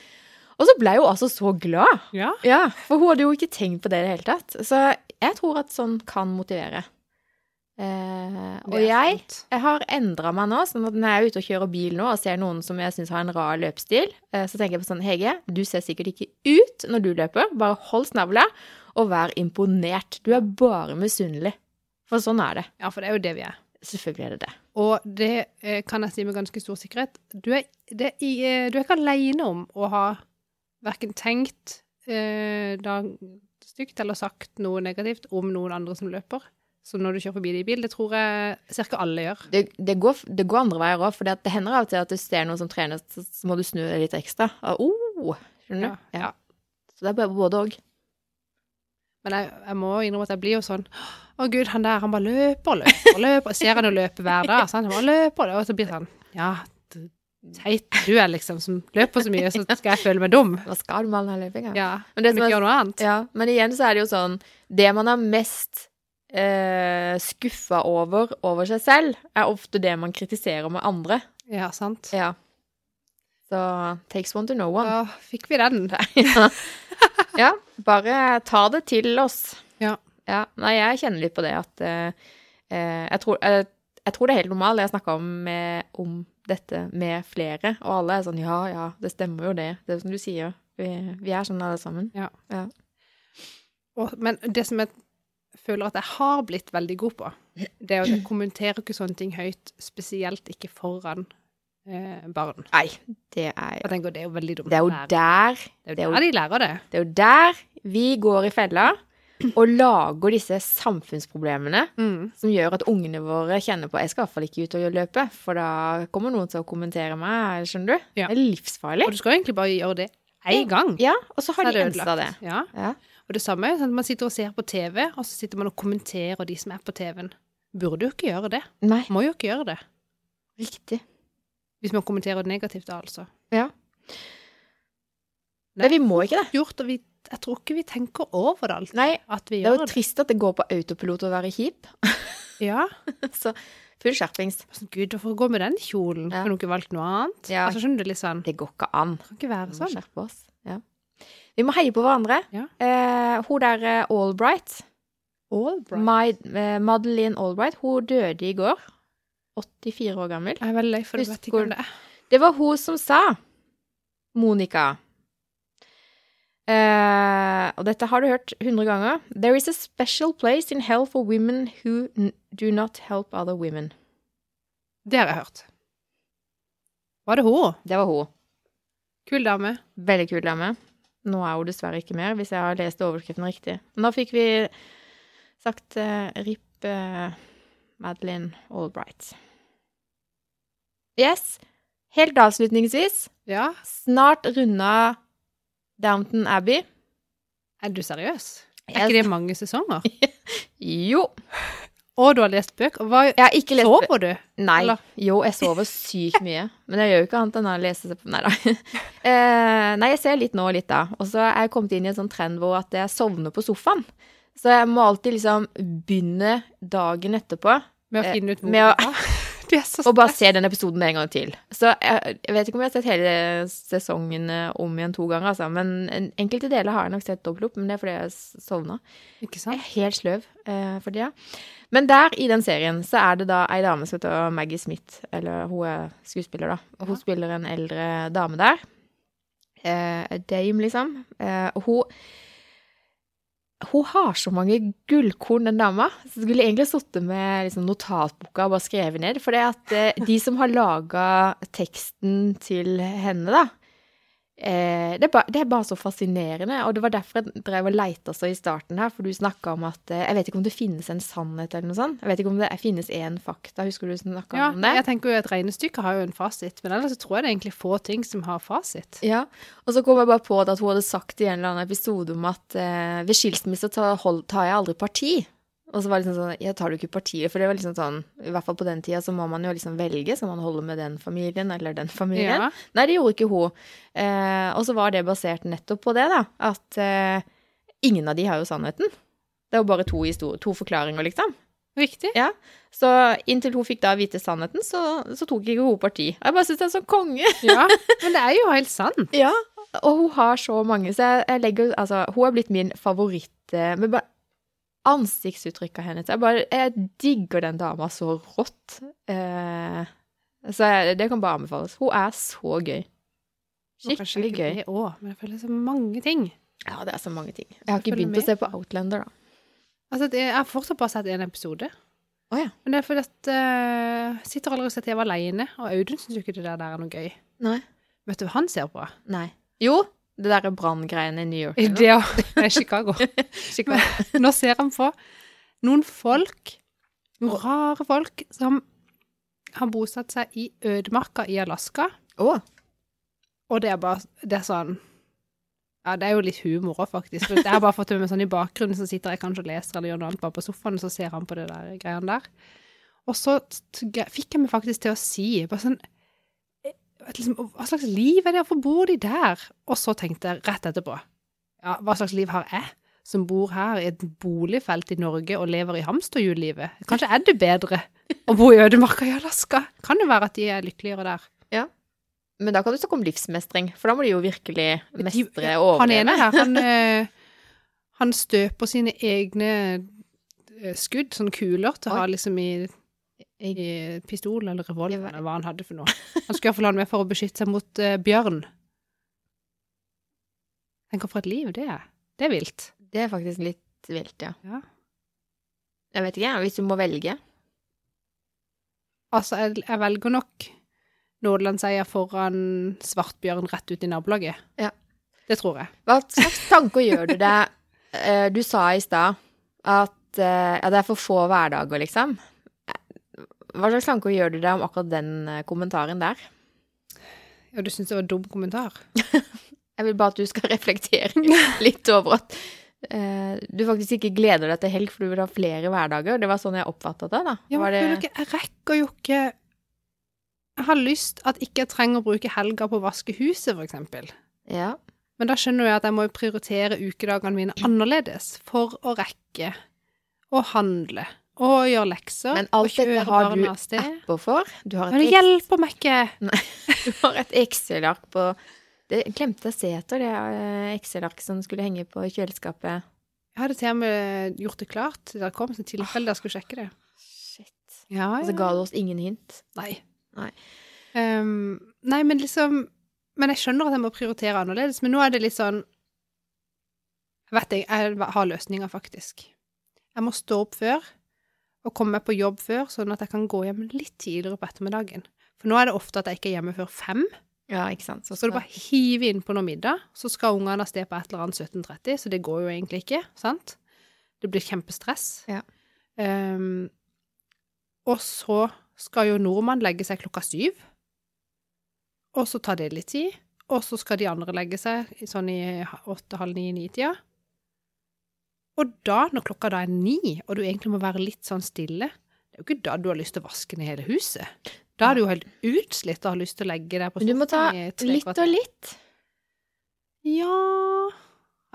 Og så ble hun altså så glad. Ja. Ja, for hun hadde jo ikke tenkt på det i det hele tatt. Så jeg tror at sånn kan motivere. Eh, og jeg, jeg har endra meg nå, sånn at når jeg er ute og kjører bil nå og ser noen som jeg syns har en rar løpestil, eh, så tenker jeg på sånn Hege, du ser sikkert ikke ut når du løper. Bare hold snavla og vær imponert. Du er bare misunnelig. For sånn er det. Ja, for det er jo det vi er. Selvfølgelig er det det. Og det eh, kan jeg si med ganske stor sikkerhet. Du er, det, i, eh, du er ikke alene om å ha verken tenkt eh, da, stygt eller sagt noe negativt om noen andre som løper. Så når du kjører forbi det i bil, det tror jeg ca. alle gjør. Det, det, går, det går andre veier òg, for det hender av og til at du ser noen som trener, så, så må du snu deg litt ekstra. Og, Oh, skjønner du? Ja, ja. Så det er bare både òg. Men jeg, jeg må innrømme at jeg blir jo sånn Å gud, han der, han bare løper og løper og løper. Jeg ser han jo løpe hver dag. Sant? Han bare løper, og så blir det sånn Ja, teit du er liksom, som løper så mye, så skal jeg føle meg dum. Hva skal du med all den løpinga? Ja, Men det som ikke er- noe annet. Ja, men igjen så er det jo sånn Det man har mest eh, skuffa over over seg selv, er ofte det man kritiserer med andre. Ja, sant. Ja. Så takes one to know one. Da fikk vi den. Ja. ja, bare ta det til oss. Ja. Ja, Nei, jeg kjenner litt på det at eh, eh, jeg, tror, eh, jeg tror det er helt normalt. Jeg snakka om, med- om dette med flere, og alle er sånn ja, ja, det stemmer jo det. Det er som du sier. Vi, vi er sånn alle sammen. Og, men det som jeg føler at jeg har blitt veldig god på, det er at jeg kommenterer ikke sånne ting høyt, spesielt ikke foran eh, barn. Nei, det er Jeg tenker det er jo veldig dumt. Det er jo der det er jo jo- der de lærer det. Det er jo der vi går i fella og lager disse samfunnsproblemene Mm. som gjør at ungene våre kjenner på Jeg skal i hvert fall ikke ut og løpe, for da kommer noen til å kommentere meg, skjønner du? Ja. Det er livsfarlig. Og du skal jo egentlig bare gjøre det én gang. Ja, og så har så de ensa det. ødelagt. Ja. Ja. Og det samme er sånn man sitter og ser på TV, og så sitter man og kommenterer de som er på TV-en. Burde jo ikke gjøre det. Nei, Må jo ikke gjøre det. riktig. Hvis man kommenterer det negativt, da, altså. Ja. Nei. Nei, vi må ikke det. Gjort, og vi, jeg tror ikke vi tenker over det alltid, Nei, at vi det er jo det. trist at det går på autopilot å være kjip. Ja. Så full skjerpings. Sånn, Gud, hvorfor gå med den kjolen? Ja. Kunne du ikke valgt noe annet? Ja. Altså, skjønner du litt sånn Det går ikke an. Det kan ikke være sånn. Vi må sånn. skjerpe oss. Ja. Vi må heie på hverandre. Ja. Eh, hun der Albright, Albright, My, eh, Madeleine Albright, hun døde i går. 84 år gammel. Jeg er veldig lei for Husk, vet ikke Husker- det er. Det var hun som sa, Monica eh, Og dette har du hørt 100 ganger. There is a special place in hell for women who do not help other women. Det har jeg hørt. Var det hun? Det var hun. Kul dame. Veldig kul dame. Nå er hun dessverre ikke mer, hvis jeg har lest overskriften riktig. Nå fikk vi sagt uh, RIP uh, Madeleine Albright. Yes. Helt avslutningsvis, Ja. snart runda Downton Abbey. Er du seriøs? Er ikke det mange sesonger? Jo. Og du har lest bøker? Hva Jeg har ikke lest sover du? Nei. eller? Jo, jeg sover sykt mye. Men jeg gjør jo ikke annet enn å lese seg på Nei da. Eh, nei, jeg ser litt nå og litt da. Og så er jeg kommet inn i en sånn trend hvor at jeg sovner på sofaen. Så jeg må alltid liksom begynne dagen etterpå Med å Eh, finne ut hvor med å- og bare se den episoden en gang til. Så jeg, jeg vet ikke om jeg har sett hele sesongen eh, om igjen to ganger, altså. Men en- enkelte deler har jeg nok sett dobbelt opp, men det er fordi jeg sovna. Ikke Jeg er helt sløv eh, for det. Men der, i den serien, så er det da ei dame som heter Maggie Smith. Eller hun er skuespiller, da. Hun Ja. spiller en eldre dame der. Eh, dame, liksom. Eh, og hun Hun har så mange gullkorn, den dama. Så jeg skulle egentlig sittet med liksom, notatboka og bare skrevet ned. For det at eh, de som har laga teksten til henne, da eh, det, er bare, det er bare så fascinerende. Og det var derfor jeg drev og leita så i starten her, for du snakka om at eh, Jeg vet ikke om det finnes en sannhet eller noe sånt. Jeg vet ikke om det finnes én fakta. Husker du snakka Ja, om det? jeg tenker jo at regnestykket har jo en fasit, men ellers så tror jeg det er egentlig få ting som har fasit. Ja, og så kom jeg bare på at hun hadde sagt i en eller annen episode om at eh, ved skilsmisse tar, hold, tar jeg aldri parti. Og så var det liksom sånn, Jeg tar jo ikke partiet? For det var liksom sånn, i hvert fall på den tida så må man jo liksom velge, så man holder med den familien eller den familien. Ja. Nei, det gjorde ikke hun. Eh, og så var det basert nettopp på det, da, at eh, ingen av de har jo sannheten. Det er jo bare to, to forklaringer, liksom. Riktig. Ja. Så inntil hun fikk da vite sannheten, så, så tok ikke hun parti. Jeg bare syns det er sånn konge. Ja, men det er jo helt sant. Ja, og hun har så mange, så jeg, jeg legger Altså, hun er blitt min favoritt eh, Men bare ansiktsuttrykket hennes Jeg bare Jeg digger den dama så rått. Eh, så jeg, det kan bare anbefales. Hun er så gøy. Skikkelig gøy. Òg, men jeg føler er så mange ting. Ja, det er så mange ting. Jeg har ikke begynt med å se på Outlander, da. Altså, jeg har fortsatt bare sett én episode. Oh, ja. Men det er fordi at uh, sitter aldri og ser TV alene, og Audun syns jo ikke det der, der er noe gøy. Nei. Vet du hva han ser på? Nei. Jo, det derre branngreiene i New York. eller? Det òg. Nei, Chicago. Chicago. Nå ser han på noen folk, noen rare folk, som har bosatt seg i ødemarka i Alaska. Oh. Og det er bare Det er sånn Ja, det er jo litt humor òg, faktisk. Jeg har bare fått det med sånn i bakgrunnen, så sitter jeg kanskje og leser eller gjør noe annet bare på sofaen, og så ser han på det der greiene der. Og så fikk jeg meg faktisk til å si bare sånn liksom, Hva slags liv er det? Hvorfor bor de der? Og så tenkte jeg rett etterpå Ja, hva slags liv har jeg? Som bor her i et boligfelt i Norge og lever i hamsterhjullivet. Kanskje er det bedre å bo i ødemarka i Alaska? Kan det være at de er lykkeligere der? Ja. Men da kan du snakke om livsmestring, for da må de jo virkelig mestre og overleve. Han ene her, han, eh, han støper sine egne eh, skudd, sånne kuler, til å ha liksom i, i pistol eller revolver, eller hva han hadde for noe. Han skulle iallfall ha den med for å beskytte seg mot uh, bjørn. Tenk for et liv det er. Det er vilt. Det er faktisk litt vilt, ja. Ja. Jeg vet ikke, hvis du må velge. Altså, jeg, jeg velger nok Nordlandsseier foran svartbjørn rett ut i nabolaget. Ja. Det tror jeg. Hva slags tanker gjør du deg eh, Du sa i stad at eh, ja, det er for få hverdager, liksom. Hva slags tanker gjør du deg om akkurat den eh, kommentaren der? Ja, du syns det var en dum kommentar? Jeg vil bare at du skal reflektere litt over at uh, du faktisk ikke gleder deg til helg, for du vil ha flere hverdager. Det var sånn jeg oppfattet det, da. Ja, men det... jeg rekker jo ikke Jeg har lyst at ikke jeg trenger å bruke helga på å vaske huset, eksempel. Ja. Men da skjønner jeg at jeg må prioritere ukedagene mine annerledes for å rekke å handle og gjøre lekser Men alt dette har du apper for. Du har Men det hjelper meg ikke! Nei, du har et Excel-ark på Det glemte å se etter, det eh, Excel-arket som skulle henge på kjøleskapet. Jeg hadde til og med gjort det klart det kom, så i tilfelle jeg skulle sjekke det. Shit. Ja, Og så ga du oss ingen hint. Nei. Nei. Um, nei, men liksom Men jeg skjønner at jeg må prioritere annerledes, men nå er det litt sånn Jeg vet jeg, jeg har løsninger, faktisk. Jeg må stå opp før og komme meg på jobb før, sånn at jeg kan gå hjem litt tidligere på ettermiddagen. For nå er det ofte at jeg ikke er hjemme før fem. Ja, ikke sant. Så skal du bare hive inn på noe middag, så skal ungene av sted på et eller annet 17.30, så det går jo egentlig ikke, sant? Det blir kjempestress. Ja. Um, og så skal jo nordmann legge seg klokka syv, og så tar det litt tid, og så skal de andre legge seg sånn i åtte, halv ni, ni-tida. Og da, når klokka da er ni, og du egentlig må være litt sånn stille, det er jo ikke da du har lyst til å vaske ned hele huset. Da er du jo helt utslitt og har lyst til å legge deg på Men du må ta sofaen litt og litt. Ja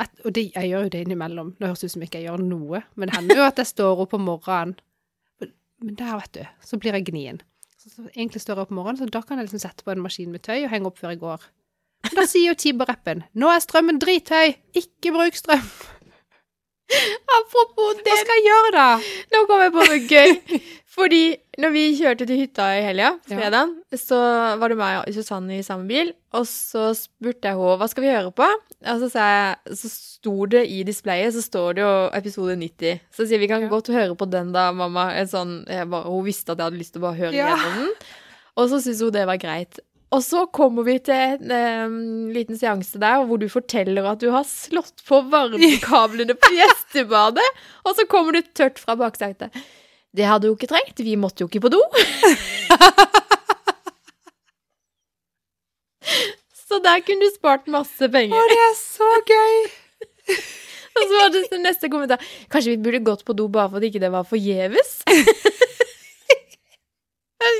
at, Og det, jeg gjør jo det innimellom. Det høres ut som ikke jeg gjør noe, men det hender jo at jeg står opp om morgenen. Men der, vet du, så blir jeg gnien. Så, så egentlig står jeg opp om morgenen, så da kan jeg liksom sette på en maskin med tøy og henge opp før jeg går. Men da sier jo Tibber-rappen 'Nå er strømmen drithøy! Ikke bruk strøm!' Apropos Hva skal jeg gjøre da? nå kom jeg på noe gøy. Fordi når vi kjørte til hytta i helga, Ja. så var det meg og Susanne i samme bil. Og så spurte jeg henne hva skal vi høre på. Og så, sa jeg, så sto det i displayet så står det jo episode 90. Så sier vi kan Ja. godt høre på den da, mamma. En sånn, bare, hun visste at jeg hadde lyst til å bare høre Ja. gjennom den. Og så syntes hun det var greit. Og så kommer vi til en um, liten seanse der hvor du forteller at du har slått på varmekablene på gjestebadet, og så kommer du tørt fra baksetet. Det hadde jo ikke trengt, vi måtte jo ikke på do. så der kunne du spart masse penger. Å, det er så gøy! Og så var det neste kommentar. Kanskje vi burde gått på do bare fordi ikke det var forgjeves?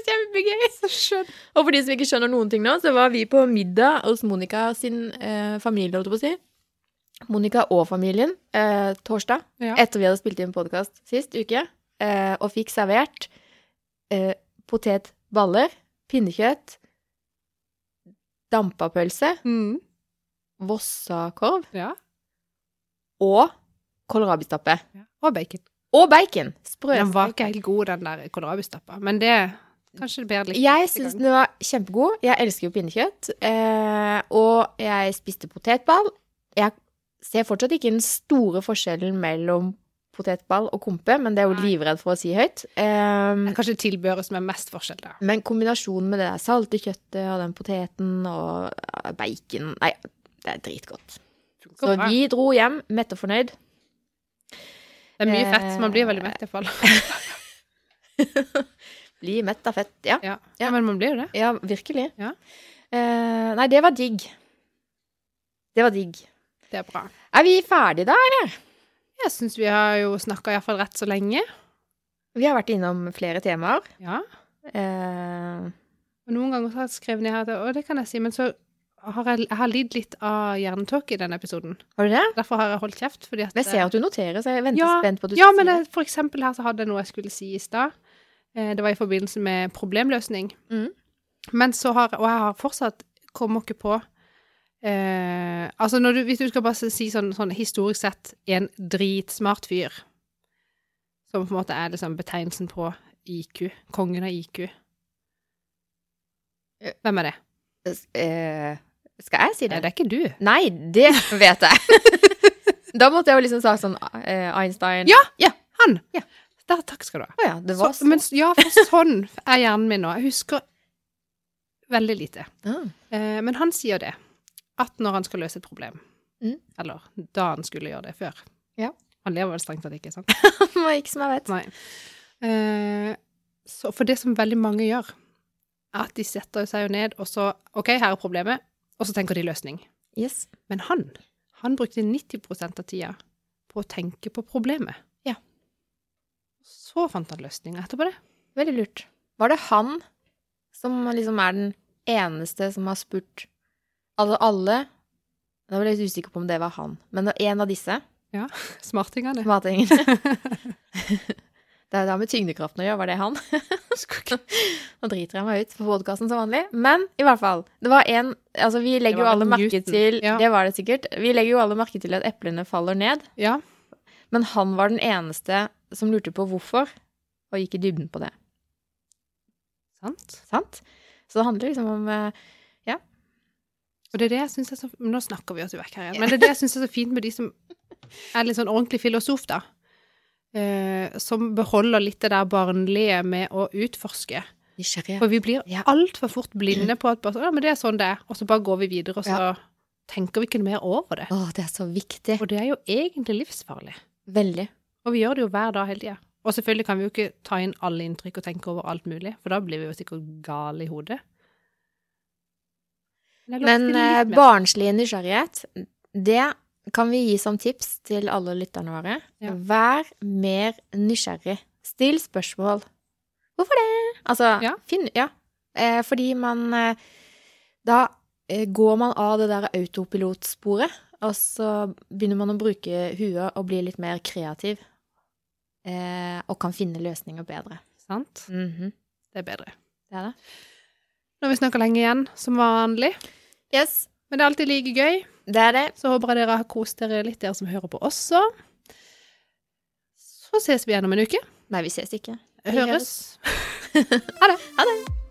Kjempegøy. Så skjønt. Og for de som ikke skjønner noen ting nå, så var vi på middag hos Monica sin eh, familie, holdt jeg på å si. Monica og familien eh, torsdag, Ja. etter vi hadde spilt inn podkast sist uke. eh, og fikk servert eh, potetballer, pinnekjøtt, dampapølse, Mm. vossakorv Ja. og kålrabistappe. ja. Og bacon. Og bacon! Sprø. Den var ikke helt god, den der kålrabistappa, men det er det bedre litt Jeg syns den var kjempegod. Jeg elsker jo pinnekjøtt. Eh, og jeg spiste potetball. Jeg ser fortsatt ikke den store forskjellen mellom potetball og kompe, men det er jo livredd for å si høyt. Eh, er kanskje tilbehøret som er mest forskjell da. men kombinasjonen med det der salte kjøttet og den poteten og bacon Nei, det er dritgodt. Så vi dro hjem mett og fornøyd. Det er mye fett, så man blir Eh, veldig mett i hvert fall. Bli mett av fett. Ja, Ja. ja, men man blir jo det. ja virkelig. Ja. Eh, nei, det var digg. Det var digg. Det er bra. Er vi ferdige da, eller? Jeg syns vi har jo snakka iallfall rett så lenge. Vi har vært innom flere temaer. Ja. Eh, Og noen ganger har jeg skrevet ned her at Og det kan jeg si, men så har jeg, jeg har lidd litt av hjernetåke i denne episoden. har du det? Derfor har jeg holdt kjeft. Fordi at Men jeg ser at du noterer, så jeg venter Ja, spent på at du Ja, skal men si det, for eksempel her så hadde jeg noe jeg skulle si i stad. Eh, Det var i forbindelse med problemløsning. Mm. Men så har Og jeg har fortsatt kommer ikke på eh, Altså, når du, hvis du skal bare si sånn, sånn historisk sett en dritsmart fyr, som på en måte er liksom betegnelsen på IQ, kongen av IQ Eh. Hvem er det? Eh, skal jeg si Nei, det? det er ikke du. Nei, det vet jeg. da måtte jeg jo liksom sagt sånn eh, Einstein Ja! Ja. Han! Ja. Der, takk skal du ha. Oh, ja, det var Så, men, ja, for sånn er hjernen min nå. Jeg husker veldig lite. Ah. Eh, men han sier det, at når han skal løse et problem, Mm. eller da han skulle gjøre det før Ja. Han lever vel strengt tatt ikke, sant? Var ikke som jeg vet. Nei. Eh, så for det som veldig mange gjør, er at de setter seg jo ned, og så OK, her er problemet, og så tenker de løsning. Yes. Men han, han brukte 90% av tida på å tenke på problemet. Så fant han løsninga etterpå det. Veldig lurt. Var det han som liksom er den eneste som har spurt alle, alle Da var jeg litt usikker på om det var han, men en av disse Ja. Smartingene. smartingene Det er da med tyngdekraften å gjøre, var det han? Nå driter jeg meg ut på podkasten som vanlig. Men i hvert fall. Det var en Altså, vi legger jo alle merke til Ja. Det var det sikkert. Vi legger jo alle merke til at eplene faller ned. Ja. Men han var den eneste som lurte på hvorfor, og gikk i dybden på det. Sant? Sant? Så det handler liksom om Ja. Og det er det jeg synes er så Nå snakker vi oss vekk her igjen. Men det er det jeg syns er så fint med de som er litt sånn ordentlig filosof, da. Eh, som beholder litt det der barnlige med å utforske. Nysgjerrige. For vi blir Ja. altfor fort blinde på at bare, ja, men det er sånn det er, og så bare går vi videre, og så Ja. tenker vi ikke mer over det. Å, det er så viktig. Og det er jo egentlig livsfarlig. Veldig. Og vi gjør det jo hver dag hele tida. Og selvfølgelig kan vi jo ikke ta inn alle inntrykk og tenke over alt mulig, for da blir vi jo sikkert gale i hodet. Men, eh, barnslig nysgjerrighet, det kan vi gi som tips til alle lytterne våre. Ja. Vær mer nysgjerrig. Still spørsmål. Hvorfor det? Altså, Ja. finn Ja. Eh, fordi man eh, Da eh, går man av det der autopilotsporet, og så begynner man å bruke huet og bli litt mer kreativ. Eh, og kan finne løsninger bedre. Sant? Mhm. Det er bedre. Det er det. Nå har vi snakka lenge igjen, som vanlig. Yes, Men det er alltid like gøy. det er det. Så håper jeg dere har kost dere litt, dere som hører på også. Så ses vi igjen om en uke. Nei, vi ses ikke. Vi Høres. Ha det. Ha det.